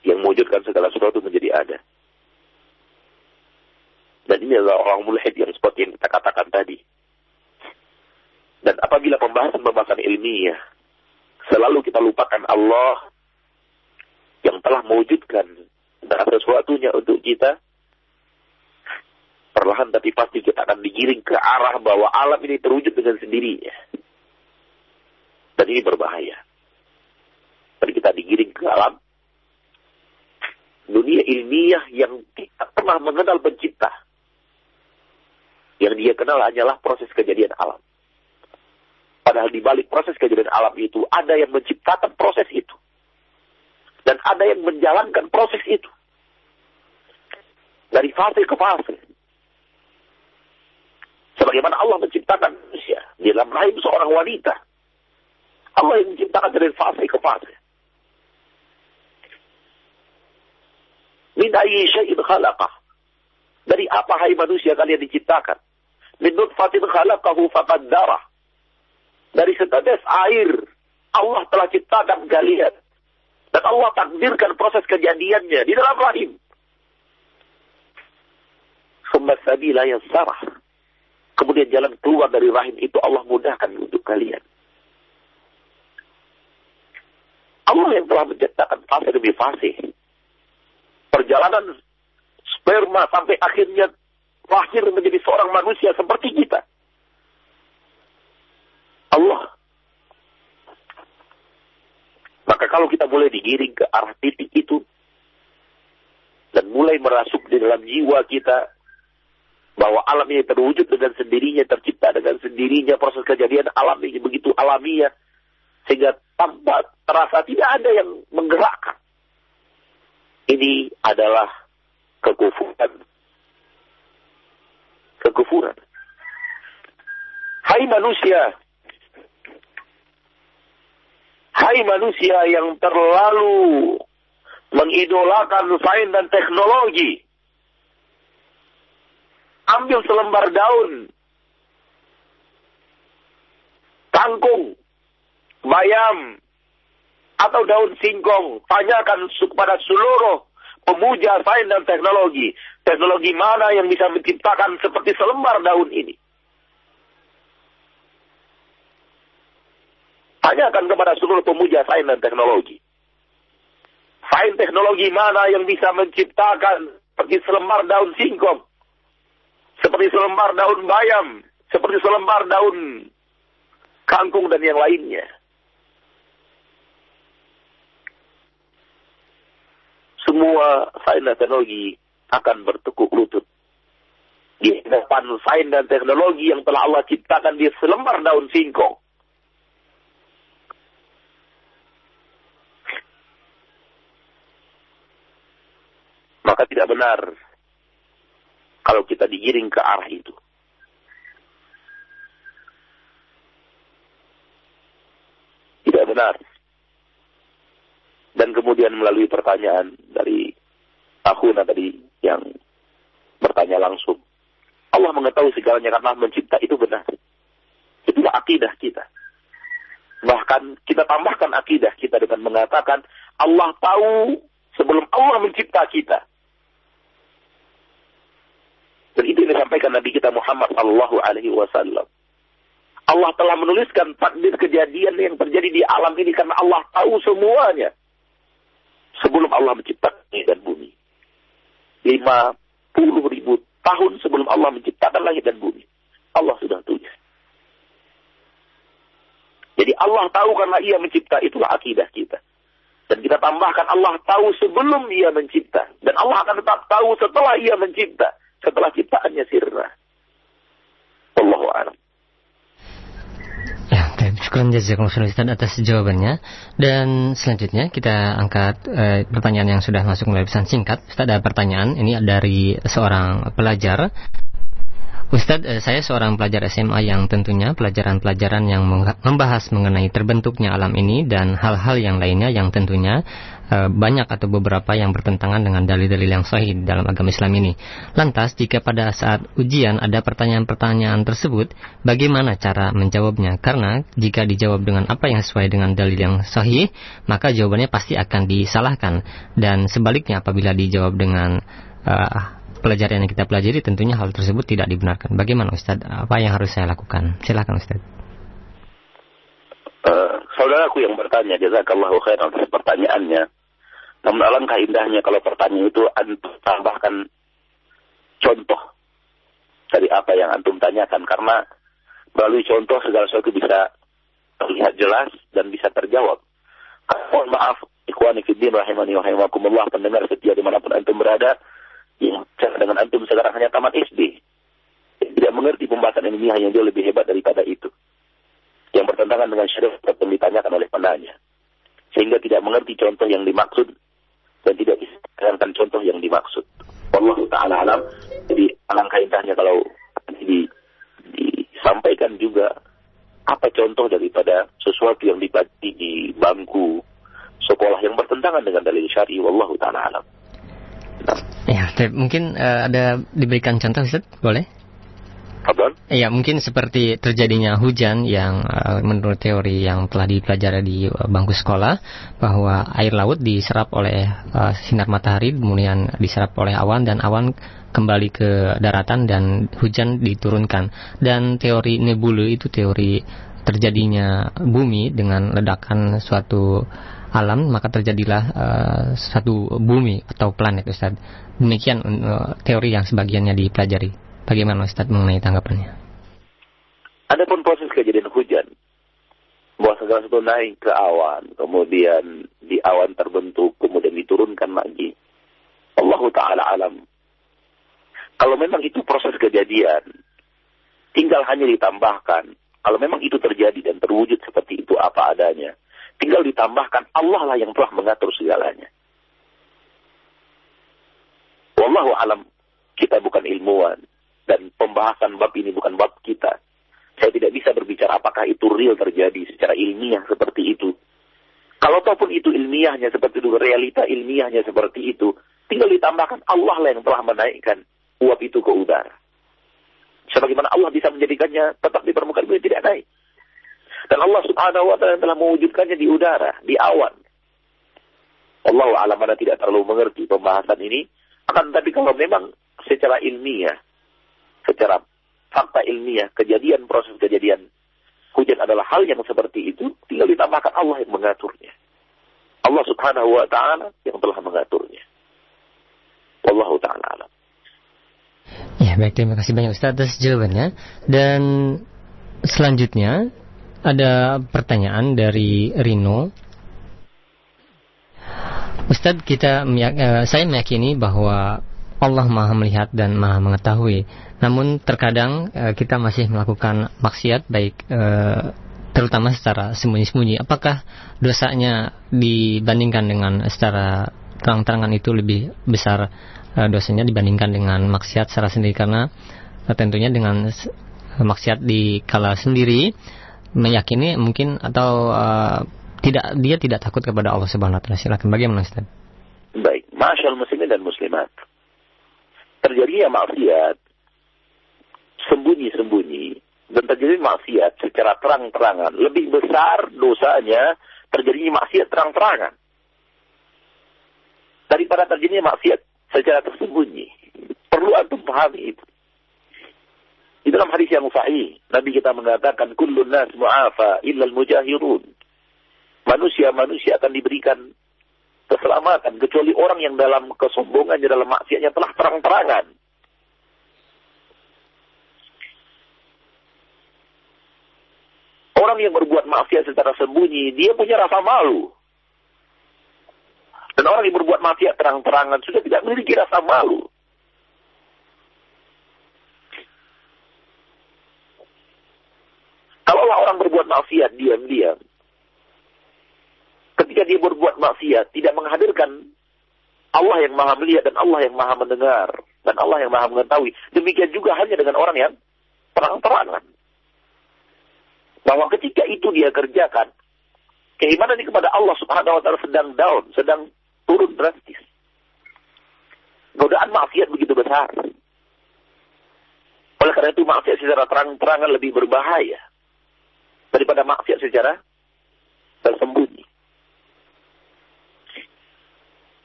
yang mewujudkan segala sesuatu menjadi ada. Dan ini adalah orang mulhid yang seperti yang kita katakan tadi. Dan apabila pembahasan-pembahasan ilmiah selalu kita lupakan Allah yang telah mewujudkan segala sesuatunya untuk kita, perlahan tapi pasti kita akan digiring ke arah bahwa alam ini terwujud dengan sendirinya. Dan ini berbahaya. Dan kita digiring ke alam dunia ilmiah yang tidak pernah mengenal pencipta. Yang dia kenal hanyalah proses kejadian alam. Padahal di balik proses kejadian alam itu ada yang menciptakan proses itu. Dan ada yang menjalankan proses itu. Dari fase ke fase. Sebagaimana Allah menciptakan manusia di dalam rahim seorang wanita. Allah yang menciptakan dari fase ke fase. Min ayyi syai'in khalaqah. Dari apa hai manusia kalian diciptakan? Min nutfatin khalaqahu faqaddarah. Dari setetes air Allah telah ciptakan kalian. Dan Allah takdirkan proses kejadiannya di dalam rahim. Summa sabila yassarah kemudian jalan keluar dari rahim itu Allah mudahkan untuk kalian. Allah yang telah menciptakan fase demi fase. Perjalanan sperma sampai akhirnya lahir menjadi seorang manusia seperti kita. Allah. Maka kalau kita mulai digiring ke arah titik itu, dan mulai merasuk di dalam jiwa kita, bahwa alam ini terwujud dengan sendirinya, tercipta dengan sendirinya, proses kejadian alam ini begitu alamiah, sehingga tanpa terasa tidak ada yang menggerakkan. Ini adalah kekufuran. Kekufuran. Hai manusia, hai manusia yang terlalu mengidolakan sains dan teknologi, ambil selembar daun, kangkung, bayam, atau daun singkong. Tanyakan kepada seluruh pemuja sains dan teknologi. Teknologi mana yang bisa menciptakan seperti selembar daun ini? Tanyakan kepada seluruh pemuja sains dan teknologi. Sains teknologi mana yang bisa menciptakan seperti selembar daun singkong? Seperti selembar daun bayam? Seperti selembar daun kangkung dan yang lainnya? semua sains dan teknologi akan bertekuk lutut di depan sains dan teknologi yang telah Allah ciptakan di selembar daun singkong. Maka tidak benar kalau kita digiring ke arah itu. Tidak benar dan kemudian melalui pertanyaan dari Akhuna tadi yang bertanya langsung. Allah mengetahui segalanya karena mencipta itu benar. Itulah akidah kita. Bahkan kita tambahkan akidah kita dengan mengatakan Allah tahu sebelum Allah mencipta kita. Dan itu yang disampaikan Nabi kita Muhammad Sallallahu Alaihi Wasallam. Allah telah menuliskan takdir kejadian yang terjadi di alam ini karena Allah tahu semuanya sebelum Allah menciptakan langit dan bumi. 50 ribu tahun sebelum Allah menciptakan langit dan bumi. Allah sudah tulis. Jadi Allah tahu karena ia mencipta, itulah akidah kita. Dan kita tambahkan Allah tahu sebelum ia mencipta. Dan Allah akan tetap tahu setelah ia mencipta. Setelah ciptaannya sirna. Allahu a'lam. Syukur jazakumullah Ustaz atas jawabannya. Dan selanjutnya kita angkat e, pertanyaan yang sudah masuk melalui pesan singkat. Ustaz ada pertanyaan, ini dari seorang pelajar Ustadz, eh, saya seorang pelajar SMA yang tentunya pelajaran-pelajaran yang membahas mengenai terbentuknya alam ini dan hal-hal yang lainnya yang tentunya eh, banyak atau beberapa yang bertentangan dengan dalil-dalil yang sahih dalam agama Islam ini. Lantas, jika pada saat ujian ada pertanyaan-pertanyaan tersebut, bagaimana cara menjawabnya? Karena jika dijawab dengan apa yang sesuai dengan dalil yang sahih, maka jawabannya pasti akan disalahkan. Dan sebaliknya apabila dijawab dengan uh, pelajaran yang kita pelajari tentunya hal tersebut tidak dibenarkan. Bagaimana Ustaz? Apa yang harus saya lakukan? Silakan Ustaz. Uh, saudaraku yang bertanya, jazakallahu khairan atas pertanyaannya. Namun alangkah indahnya kalau pertanyaan itu antum tambahkan contoh dari apa yang antum tanyakan karena melalui contoh segala sesuatu bisa terlihat jelas dan bisa terjawab. Mohon maaf, ikhwani fiddin rahimani rahimakumullah pendengar setia di mana pun antum berada, yang dengan antum sekarang hanya tamat SD. Tidak mengerti pembahasan ini hanya dia lebih hebat daripada itu. Yang bertentangan dengan syariat yang ditanyakan oleh penanya. Sehingga tidak mengerti contoh yang dimaksud dan tidak bisa contoh yang dimaksud. Allah Ta'ala alam. Jadi alangkah indahnya kalau di, disampaikan juga apa contoh daripada sesuatu yang dibaca di bangku sekolah yang bertentangan dengan dalil syari. Wallahu ta'ala alam. Ya, mungkin uh, ada diberikan contoh Ustaz, boleh? Apa? Ya, mungkin seperti terjadinya hujan yang uh, menurut teori yang telah dipelajari di uh, bangku sekolah bahwa air laut diserap oleh uh, sinar matahari kemudian diserap oleh awan dan awan kembali ke daratan dan hujan diturunkan. Dan teori nebula itu teori terjadinya bumi dengan ledakan suatu alam maka terjadilah uh, satu bumi atau planet Ustaz. Demikian uh, teori yang sebagiannya dipelajari. Bagaimana Ustaz mengenai tanggapannya? Adapun proses kejadian hujan bahwa segala sesuatu naik ke awan, kemudian di awan terbentuk, kemudian diturunkan lagi. Allah Ta'ala alam. Kalau memang itu proses kejadian, tinggal hanya ditambahkan. Kalau memang itu terjadi dan terwujud seperti itu apa adanya, tinggal ditambahkan Allah lah yang telah mengatur segalanya. Wallahu alam, kita bukan ilmuwan dan pembahasan bab ini bukan bab kita. Saya tidak bisa berbicara apakah itu real terjadi secara ilmiah seperti itu. Kalau ataupun itu ilmiahnya seperti itu, realita ilmiahnya seperti itu, tinggal ditambahkan Allah lah yang telah menaikkan uap itu ke udara. Sebagaimana Allah bisa menjadikannya tetap di permukaan bumi tidak naik. Dan Allah subhanahu wa ta'ala telah mewujudkannya di udara, di awan. Allah alam tidak terlalu mengerti pembahasan ini. Akan tapi kalau memang secara ilmiah, secara fakta ilmiah, kejadian, proses kejadian, hujan adalah hal yang seperti itu, tinggal ditambahkan Allah yang mengaturnya. Allah subhanahu wa ta'ala yang telah mengaturnya. Wallahu ta'ala alam. Ya, baik terima kasih banyak Ustaz atas jawabannya. Dan selanjutnya ada pertanyaan dari Rino. Ustadz kita uh, saya meyakini bahwa Allah Maha melihat dan Maha mengetahui. Namun terkadang uh, kita masih melakukan maksiat baik uh, terutama secara sembunyi-sembunyi. Apakah dosanya dibandingkan dengan secara terang-terangan itu lebih besar uh, dosanya dibandingkan dengan maksiat secara sendiri karena uh, tentunya dengan maksiat di kala sendiri meyakini mungkin atau uh, tidak dia tidak takut kepada Allah Subhanahu wa taala. Silakan bagaimana Ustaz? Baik, masyaallah muslimin dan muslimat. Terjadinya maksiat sembunyi-sembunyi dan terjadi maksiat secara terang-terangan lebih besar dosanya terjadinya maksiat terang-terangan daripada terjadinya maksiat secara tersembunyi. Perlu antum pahami itu. Di dalam hadis yang sahih, Nabi kita mengatakan, Kullun nas mu'afa illal mujahirun. Manusia-manusia akan diberikan keselamatan, kecuali orang yang dalam kesombongannya, dalam maksiatnya telah terang-terangan. Orang yang berbuat maksiat secara sembunyi, dia punya rasa malu. Dan orang yang berbuat maksiat terang-terangan sudah tidak memiliki rasa malu. Kalaulah orang berbuat maksiat diam-diam, ketika dia berbuat maksiat tidak menghadirkan Allah yang maha melihat dan Allah yang maha mendengar dan Allah yang maha mengetahui. Demikian juga hanya dengan orang yang terang-terangan. Bahwa ketika itu dia kerjakan, keimanan ini kepada Allah subhanahu wa ta'ala sedang down, sedang turun drastis. Godaan maksiat begitu besar. Oleh karena itu maksiat secara terang-terangan lebih berbahaya daripada maksiat secara tersembunyi.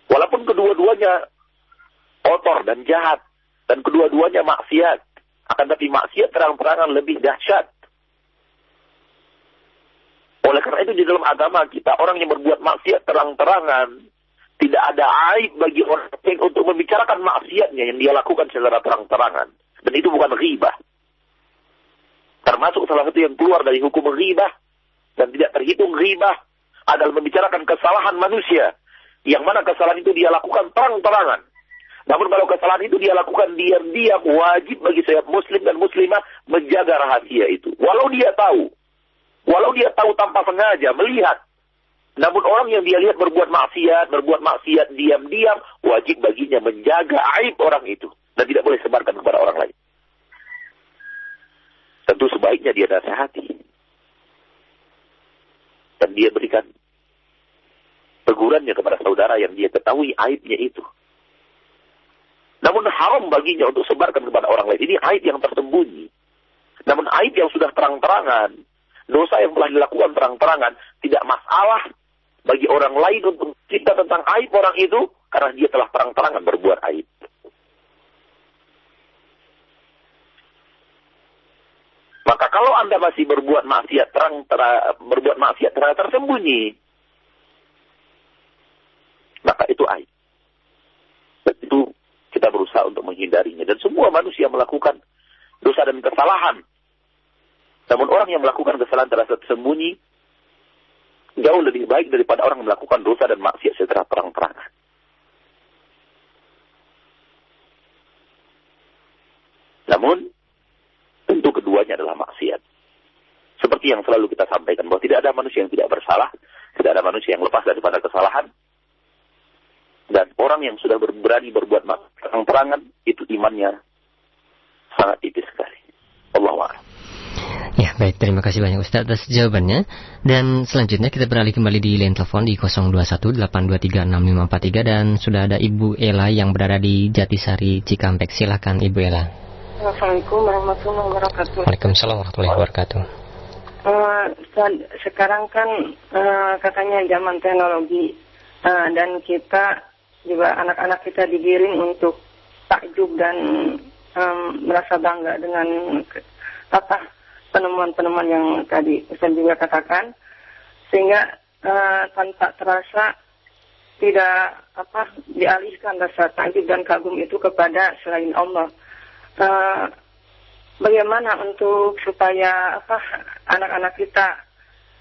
Walaupun kedua-duanya kotor dan jahat dan kedua-duanya maksiat, akan tapi maksiat terang-terangan lebih dahsyat. Oleh karena itu di dalam agama kita orang yang berbuat maksiat terang-terangan tidak ada aib bagi orang lain untuk membicarakan maksiatnya yang dia lakukan secara terang-terangan. Dan itu bukan ghibah. Termasuk salah satu yang keluar dari hukum ghibah dan tidak terhitung ghibah adalah membicarakan kesalahan manusia. Yang mana kesalahan itu dia lakukan terang-terangan. Namun kalau kesalahan itu dia lakukan diam-diam, wajib bagi setiap muslim dan muslimah menjaga rahasia itu. Walau dia tahu. Walau dia tahu tanpa sengaja, melihat namun orang yang dia lihat berbuat maksiat, berbuat maksiat diam-diam, wajib baginya menjaga aib orang itu. Dan tidak boleh sebarkan kepada orang lain. Tentu sebaiknya dia nasihati. Dan dia berikan tegurannya kepada saudara yang dia ketahui aibnya itu. Namun haram baginya untuk sebarkan kepada orang lain. Ini aib yang tersembunyi. Namun aib yang sudah terang-terangan, dosa yang telah dilakukan terang-terangan, tidak masalah bagi orang lain untuk cerita tentang aib orang itu karena dia telah terang-terangan berbuat aib. Maka kalau Anda masih berbuat maksiat terang tera, berbuat maksiat terang tersembunyi, maka itu aib. Dan itu kita berusaha untuk menghindarinya. Dan semua manusia melakukan dosa dan kesalahan. Namun orang yang melakukan kesalahan terasa tersembunyi, jauh lebih baik daripada orang melakukan dosa dan maksiat secara terang-terangan. Namun, tentu keduanya adalah maksiat. Seperti yang selalu kita sampaikan, bahwa tidak ada manusia yang tidak bersalah, tidak ada manusia yang lepas daripada kesalahan, dan orang yang sudah berani berbuat terang-terangan, itu imannya sangat tipis sekali. Allah Ya, baik. Terima kasih banyak Ustaz atas jawabannya. Dan selanjutnya kita beralih kembali di line telepon di 0218236543 dan sudah ada Ibu Ela yang berada di Jatisari Cikampek. Silakan Ibu Ela. Assalamualaikum warahmatullahi wabarakatuh. Waalaikumsalam warahmatullahi wabarakatuh. Uh, sekarang kan uh, katanya zaman teknologi uh, dan kita juga anak-anak kita digiring untuk takjub dan um, merasa bangga dengan apa penemuan-penemuan yang tadi Ustaz juga katakan sehingga uh, tanpa terasa tidak apa dialihkan rasa takjub dan kagum itu kepada selain Allah. Uh, bagaimana untuk supaya apa anak-anak kita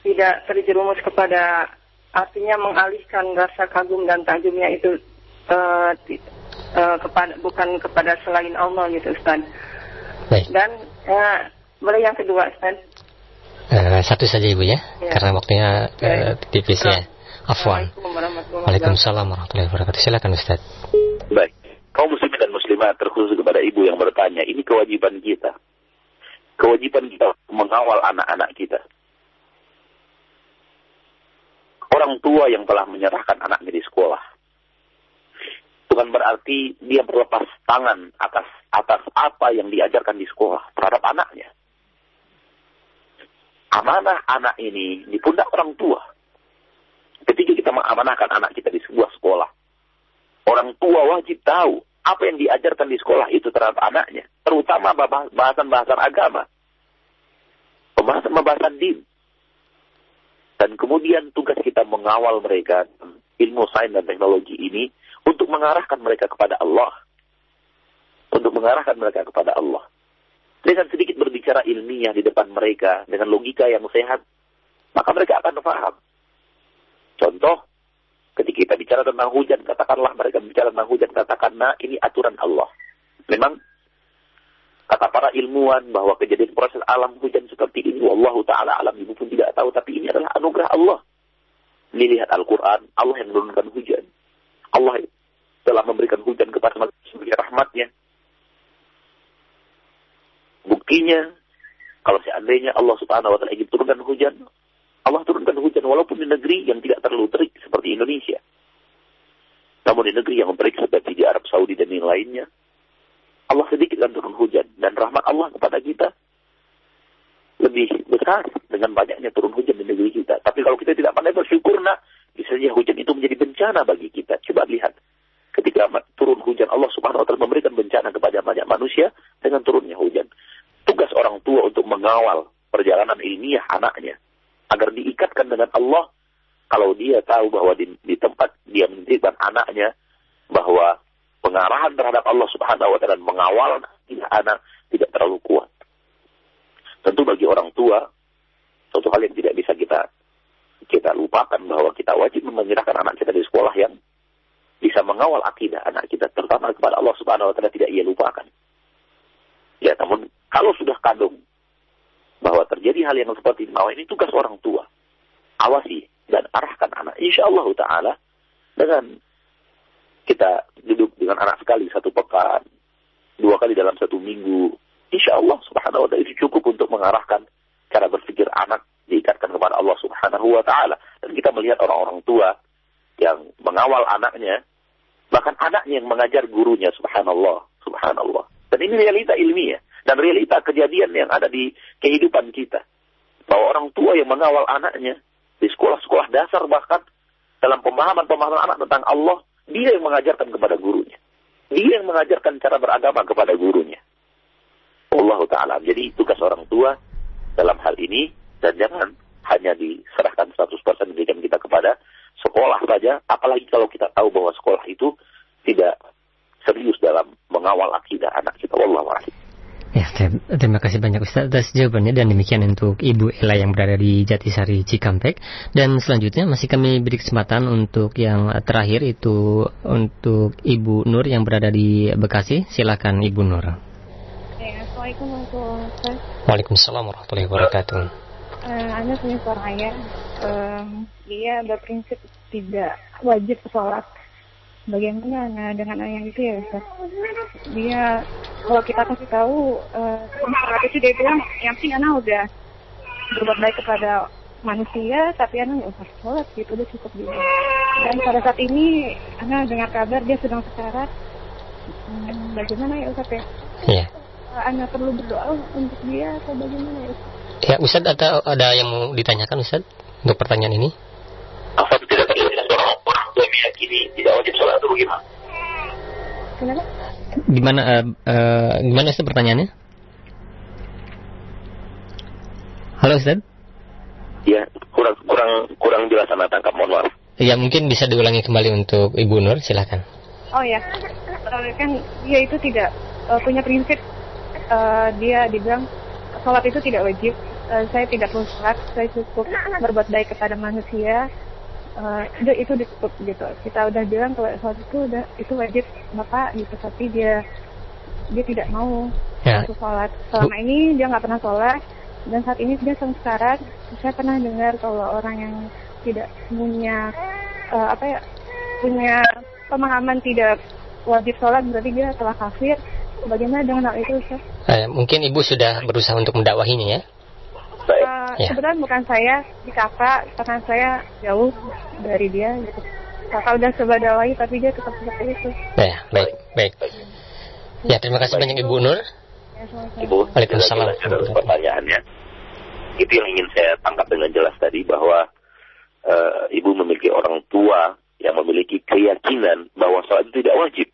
tidak terjerumus kepada artinya mengalihkan rasa kagum dan takjubnya itu uh, uh, kepada bukan kepada selain Allah gitu Ustaz. Dan uh, boleh yang kedua, Ustaz? Uh, satu saja Ibu ya, ya. karena waktunya uh, tipis ya. Afwan. Waalaikumsalam warahmatullahi wabarakatuh. Silakan Ustaz. Baik. Kaum muslimin dan muslimat terkhusus kepada ibu yang bertanya, ini kewajiban kita. Kewajiban kita mengawal anak-anak kita. Orang tua yang telah menyerahkan anaknya di sekolah. Bukan berarti dia berlepas tangan atas atas apa yang diajarkan di sekolah terhadap anaknya amanah anak ini di pundak orang tua. Ketika kita mengamanahkan anak kita di sebuah sekolah, orang tua wajib tahu apa yang diajarkan di sekolah itu terhadap anaknya, terutama bahasan-bahasan agama, pembahasan-pembahasan din. Dan kemudian tugas kita mengawal mereka ilmu sains dan teknologi ini untuk mengarahkan mereka kepada Allah. Untuk mengarahkan mereka kepada Allah dengan sedikit berbicara ilmiah di depan mereka dengan logika yang sehat, maka mereka akan paham. Contoh, ketika kita bicara tentang hujan, katakanlah mereka bicara tentang hujan, katakan, nah ini aturan Allah. Memang kata para ilmuwan bahwa kejadian proses alam hujan seperti ini, Allah Ta'ala alam ibu pun tidak tahu, tapi ini adalah anugerah Allah. Dilihat Al-Quran, Allah yang menurunkan hujan. Allah telah memberikan hujan kepada manusia rahmatnya. Buktinya, kalau seandainya Allah subhanahu wa ta'ala ingin turunkan hujan, Allah turunkan hujan walaupun di negeri yang tidak terlalu terik seperti Indonesia. Namun di negeri yang terik seperti di Arab Saudi dan yang lainnya, Allah sedikit kan turun hujan. Dan rahmat Allah kepada kita lebih besar dengan banyaknya turun hujan di negeri kita. Tapi kalau kita tidak pandai bersyukur, nak, bisa saja hujan itu menjadi bencana bagi kita. Coba lihat, ketika turun hujan, Allah subhanahu wa ta'ala memberikan bencana kepada banyak manusia dengan turunnya hujan tugas orang tua untuk mengawal perjalanan ilmiah anaknya agar diikatkan dengan Allah kalau dia tahu bahwa di, di tempat dia menitipkan anaknya bahwa pengarahan terhadap Allah Subhanahu wa taala mengawal anak tidak terlalu kuat. Tentu bagi orang tua suatu hal yang tidak bisa kita kita lupakan bahwa kita wajib menyerahkan anak kita di sekolah yang bisa mengawal akidah anak kita terutama kepada Allah Subhanahu wa taala tidak ia lupakan. Ya, namun kalau sudah kadung bahwa terjadi hal yang seperti ini, bahwa ini tugas orang tua. Awasi dan arahkan anak. Insya Allah Ta'ala dengan kita duduk dengan anak sekali satu pekan, dua kali dalam satu minggu. Insya Allah Subhanahu Wa Taala itu cukup untuk mengarahkan cara berpikir anak diikatkan kepada Allah Subhanahu Wa Taala. Dan kita melihat orang-orang tua yang mengawal anaknya, bahkan anaknya yang mengajar gurunya. Subhanallah, Subhanallah. Dan ini realita ilmiah dan realita kejadian yang ada di kehidupan kita. Bahwa orang tua yang mengawal anaknya di sekolah-sekolah dasar bahkan dalam pemahaman-pemahaman anak tentang Allah, dia yang mengajarkan kepada gurunya. Dia yang mengajarkan cara beragama kepada gurunya. Allah Ta'ala. Jadi tugas orang tua dalam hal ini dan jangan hanya diserahkan 100% pendidikan kita kepada sekolah saja, apalagi kalau kita tahu bahwa sekolah itu tidak serius dalam mengawal akidah anak kita. Wallahu a'lam. Ya, terima kasih banyak Ustaz atas jawabannya dan demikian untuk Ibu Ella yang berada di Jatisari Cikampek dan selanjutnya masih kami beri kesempatan untuk yang terakhir itu untuk Ibu Nur yang berada di Bekasi silakan Ibu Nur. Ya, Assalamualaikum warahmatullahi wabarakatuh. Waalaikumsalam warahmatullahi wabarakatuh. Uh, anda punya seorang ayah, um, dia berprinsip tidak wajib sholat bagaimana nah, dengan ayah itu ya Ustaz? Dia kalau kita kasih tahu uh, itu dia bilang yang penting anak udah berbuat baik kepada manusia tapi anak nggak usah sholat gitu udah cukup dia. Dan pada saat ini anak dengar kabar dia sedang sekarat. Hmm, bagaimana ya Ustaz ya? Iya. Uh, anak perlu berdoa untuk dia atau bagaimana ya Ustaz? Ya Ustaz ada ada yang mau ditanyakan Ustaz untuk pertanyaan ini? Apa tidak meyakini tidak wajib sholat itu bagaimana? Kenapa? Gimana uh, uh, gimana sih pertanyaannya? Halo Ustaz? Ya, kurang kurang kurang jelas anak tangkap, mohon maaf. Ya mungkin bisa diulangi kembali untuk Ibu Nur, silakan. Oh ya, kan dia itu tidak uh, punya prinsip uh, dia dibilang sholat itu tidak wajib. Uh, saya tidak perlu sholat, saya cukup berbuat baik kepada manusia uh, itu cukup gitu. Kita udah bilang kalau sholat itu udah itu wajib bapak gitu tapi dia dia tidak mau ya. sholat. Selama ini dia nggak pernah sholat dan saat ini dia sekarang. Saya pernah dengar kalau orang yang tidak punya uh, apa ya punya pemahaman tidak wajib sholat berarti dia telah kafir. Bagaimana dengan hal itu Ustaz? Eh, mungkin ibu sudah berusaha untuk mendakwahinya ya Uh, ya. Kebetulan bukan saya di kakak, karena saya jauh dari dia. Gitu. Kakak udah coba lagi, tapi dia tetap seperti itu. Ya, baik, baik. Ya, terima kasih banyak Ibu Nur. Ya, Ibu, Waalaikumsalam. pertanyaannya. Itu yang ingin saya tangkap dengan jelas tadi bahwa uh, Ibu memiliki orang tua yang memiliki keyakinan bahwa sholat itu tidak wajib.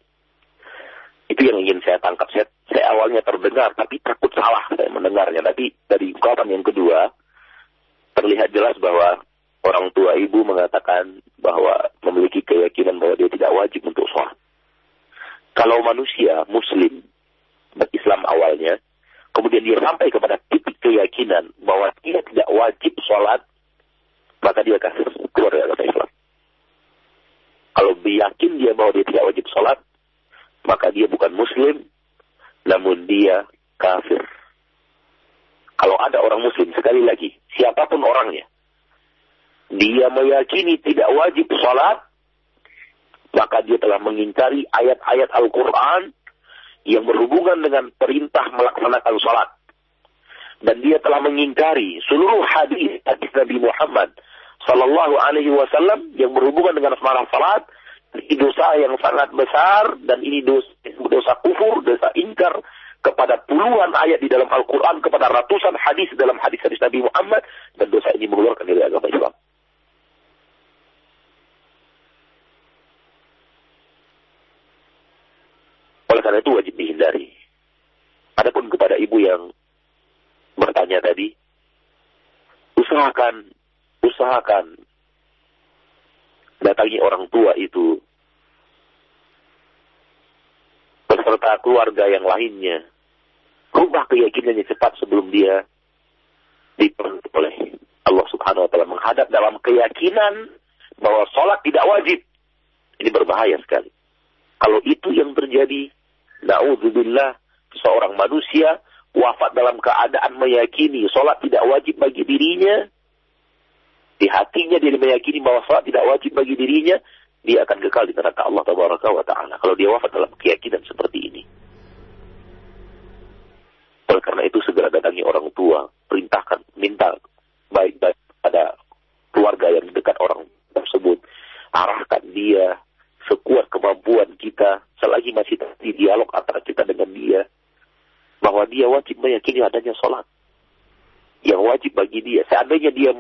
Itu yang ingin saya tangkap. Saya saya awalnya terdengar, tapi takut salah saya mendengarnya. Tapi dari ungkapan yang kedua, terlihat jelas bahwa orang tua ibu mengatakan bahwa memiliki keyakinan bahwa dia tidak wajib untuk sholat. Kalau manusia muslim, berislam awalnya, kemudian dia sampai kepada titik keyakinan bahwa dia tidak wajib sholat, maka dia kasih keluar dari Islam. Kalau yakin dia bahwa dia tidak wajib sholat, maka dia bukan muslim, namun dia kafir. Kalau ada orang muslim, sekali lagi, siapa pun orangnya, dia meyakini tidak wajib sholat, maka dia telah mengingkari ayat-ayat Al-Quran yang berhubungan dengan perintah melaksanakan sholat. Dan dia telah mengingkari seluruh hadis hadis Nabi Muhammad Sallallahu Alaihi Wasallam yang berhubungan dengan semarang salat ini dosa yang sangat besar dan ini dosa, dosa kufur, dosa ingkar kepada puluhan ayat di dalam Al-Quran, kepada ratusan hadis dalam hadis-hadis Nabi Muhammad, dan dosa ini mengeluarkan dari agama Islam. Oleh karena itu wajib dihindari. Adapun kepada ibu yang bertanya tadi, usahakan, usahakan datangi orang tua itu beserta keluarga yang lainnya. Rubah keyakinannya cepat sebelum dia dipenuhi oleh Allah Subhanahu wa taala menghadap dalam keyakinan bahwa sholat tidak wajib. Ini berbahaya sekali. Kalau itu yang terjadi, naudzubillah, seorang manusia wafat dalam keadaan meyakini sholat tidak wajib bagi dirinya, di hatinya dia meyakini bahwa salat tidak wajib bagi dirinya, dia akan kekal di neraka Allah Tabaraka wa Ta'ala. Kalau dia wafat dalam keyakinan seperti ini. Oleh karena itu segera datangi orang tua, perintahkan, minta baik-baik pada keluarga yang dekat orang tersebut. Arahkan dia sekuat kemampuan kita selagi masih terjadi dialog antara kita dengan dia bahwa dia wajib meyakini adanya sholat yang wajib bagi dia. Seandainya dia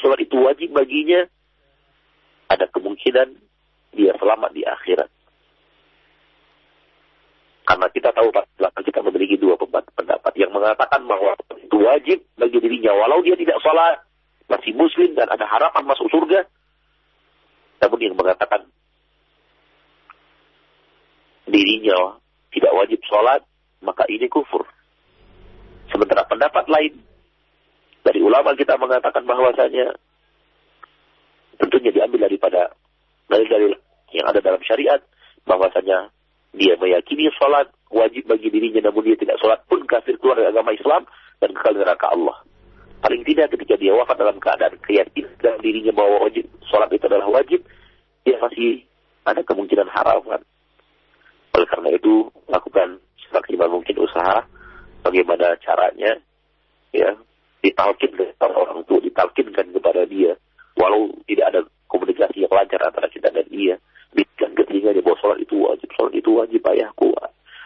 sholat itu wajib baginya, ada kemungkinan dia selamat di akhirat. Karena kita tahu belakang kita memiliki dua pendapat yang mengatakan bahwa itu wajib bagi dirinya walau dia tidak sholat, masih muslim dan ada harapan masuk surga. Namun yang mengatakan dirinya tidak wajib sholat, maka ini kufur. Sementara pendapat lain dari ulama kita mengatakan bahwasanya tentunya diambil daripada dalil-dalil yang ada dalam syariat bahwasanya dia meyakini sholat wajib bagi dirinya namun dia tidak sholat pun kafir keluar dari agama Islam dan kekal neraka Allah. Paling tidak ketika dia wafat dalam keadaan keyakinan dalam dirinya bahwa wajib sholat itu adalah wajib, dia masih ada kemungkinan haram kan. Oleh karena itu lakukan semaksimal mungkin usaha bagaimana caranya ya ditalkin dari orang tua ditalkinkan kepada dia. Walau tidak ada komunikasi yang lancar antara kita dan dia bikin ke telinganya bahwa sholat itu wajib. Sholat itu wajib ayahku.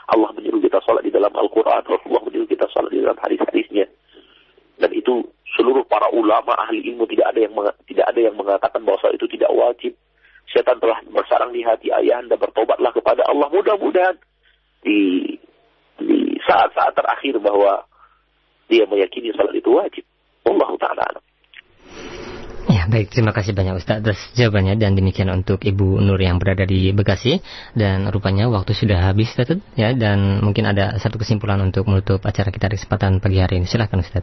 Allah menyuruh kita sholat di dalam Al-Quran Rasulullah menyuruh kita sholat di dalam hadis-hadisnya dan itu seluruh para ulama ahli ilmu tidak ada yang tidak ada yang mengatakan bahwa sholat itu tidak wajib setan telah bersarang di hati ayah anda bertobatlah kepada Allah mudah-mudahan di di saat-saat terakhir bahwa dia meyakini sholat itu wajib Allah Ta'ala Ya, baik. Terima kasih banyak Ustaz atas jawabannya dan demikian untuk Ibu Nur yang berada di Bekasi dan rupanya waktu sudah habis Ustaz ya dan mungkin ada satu kesimpulan untuk menutup acara kita di kesempatan pagi hari ini. Silakan Ustaz.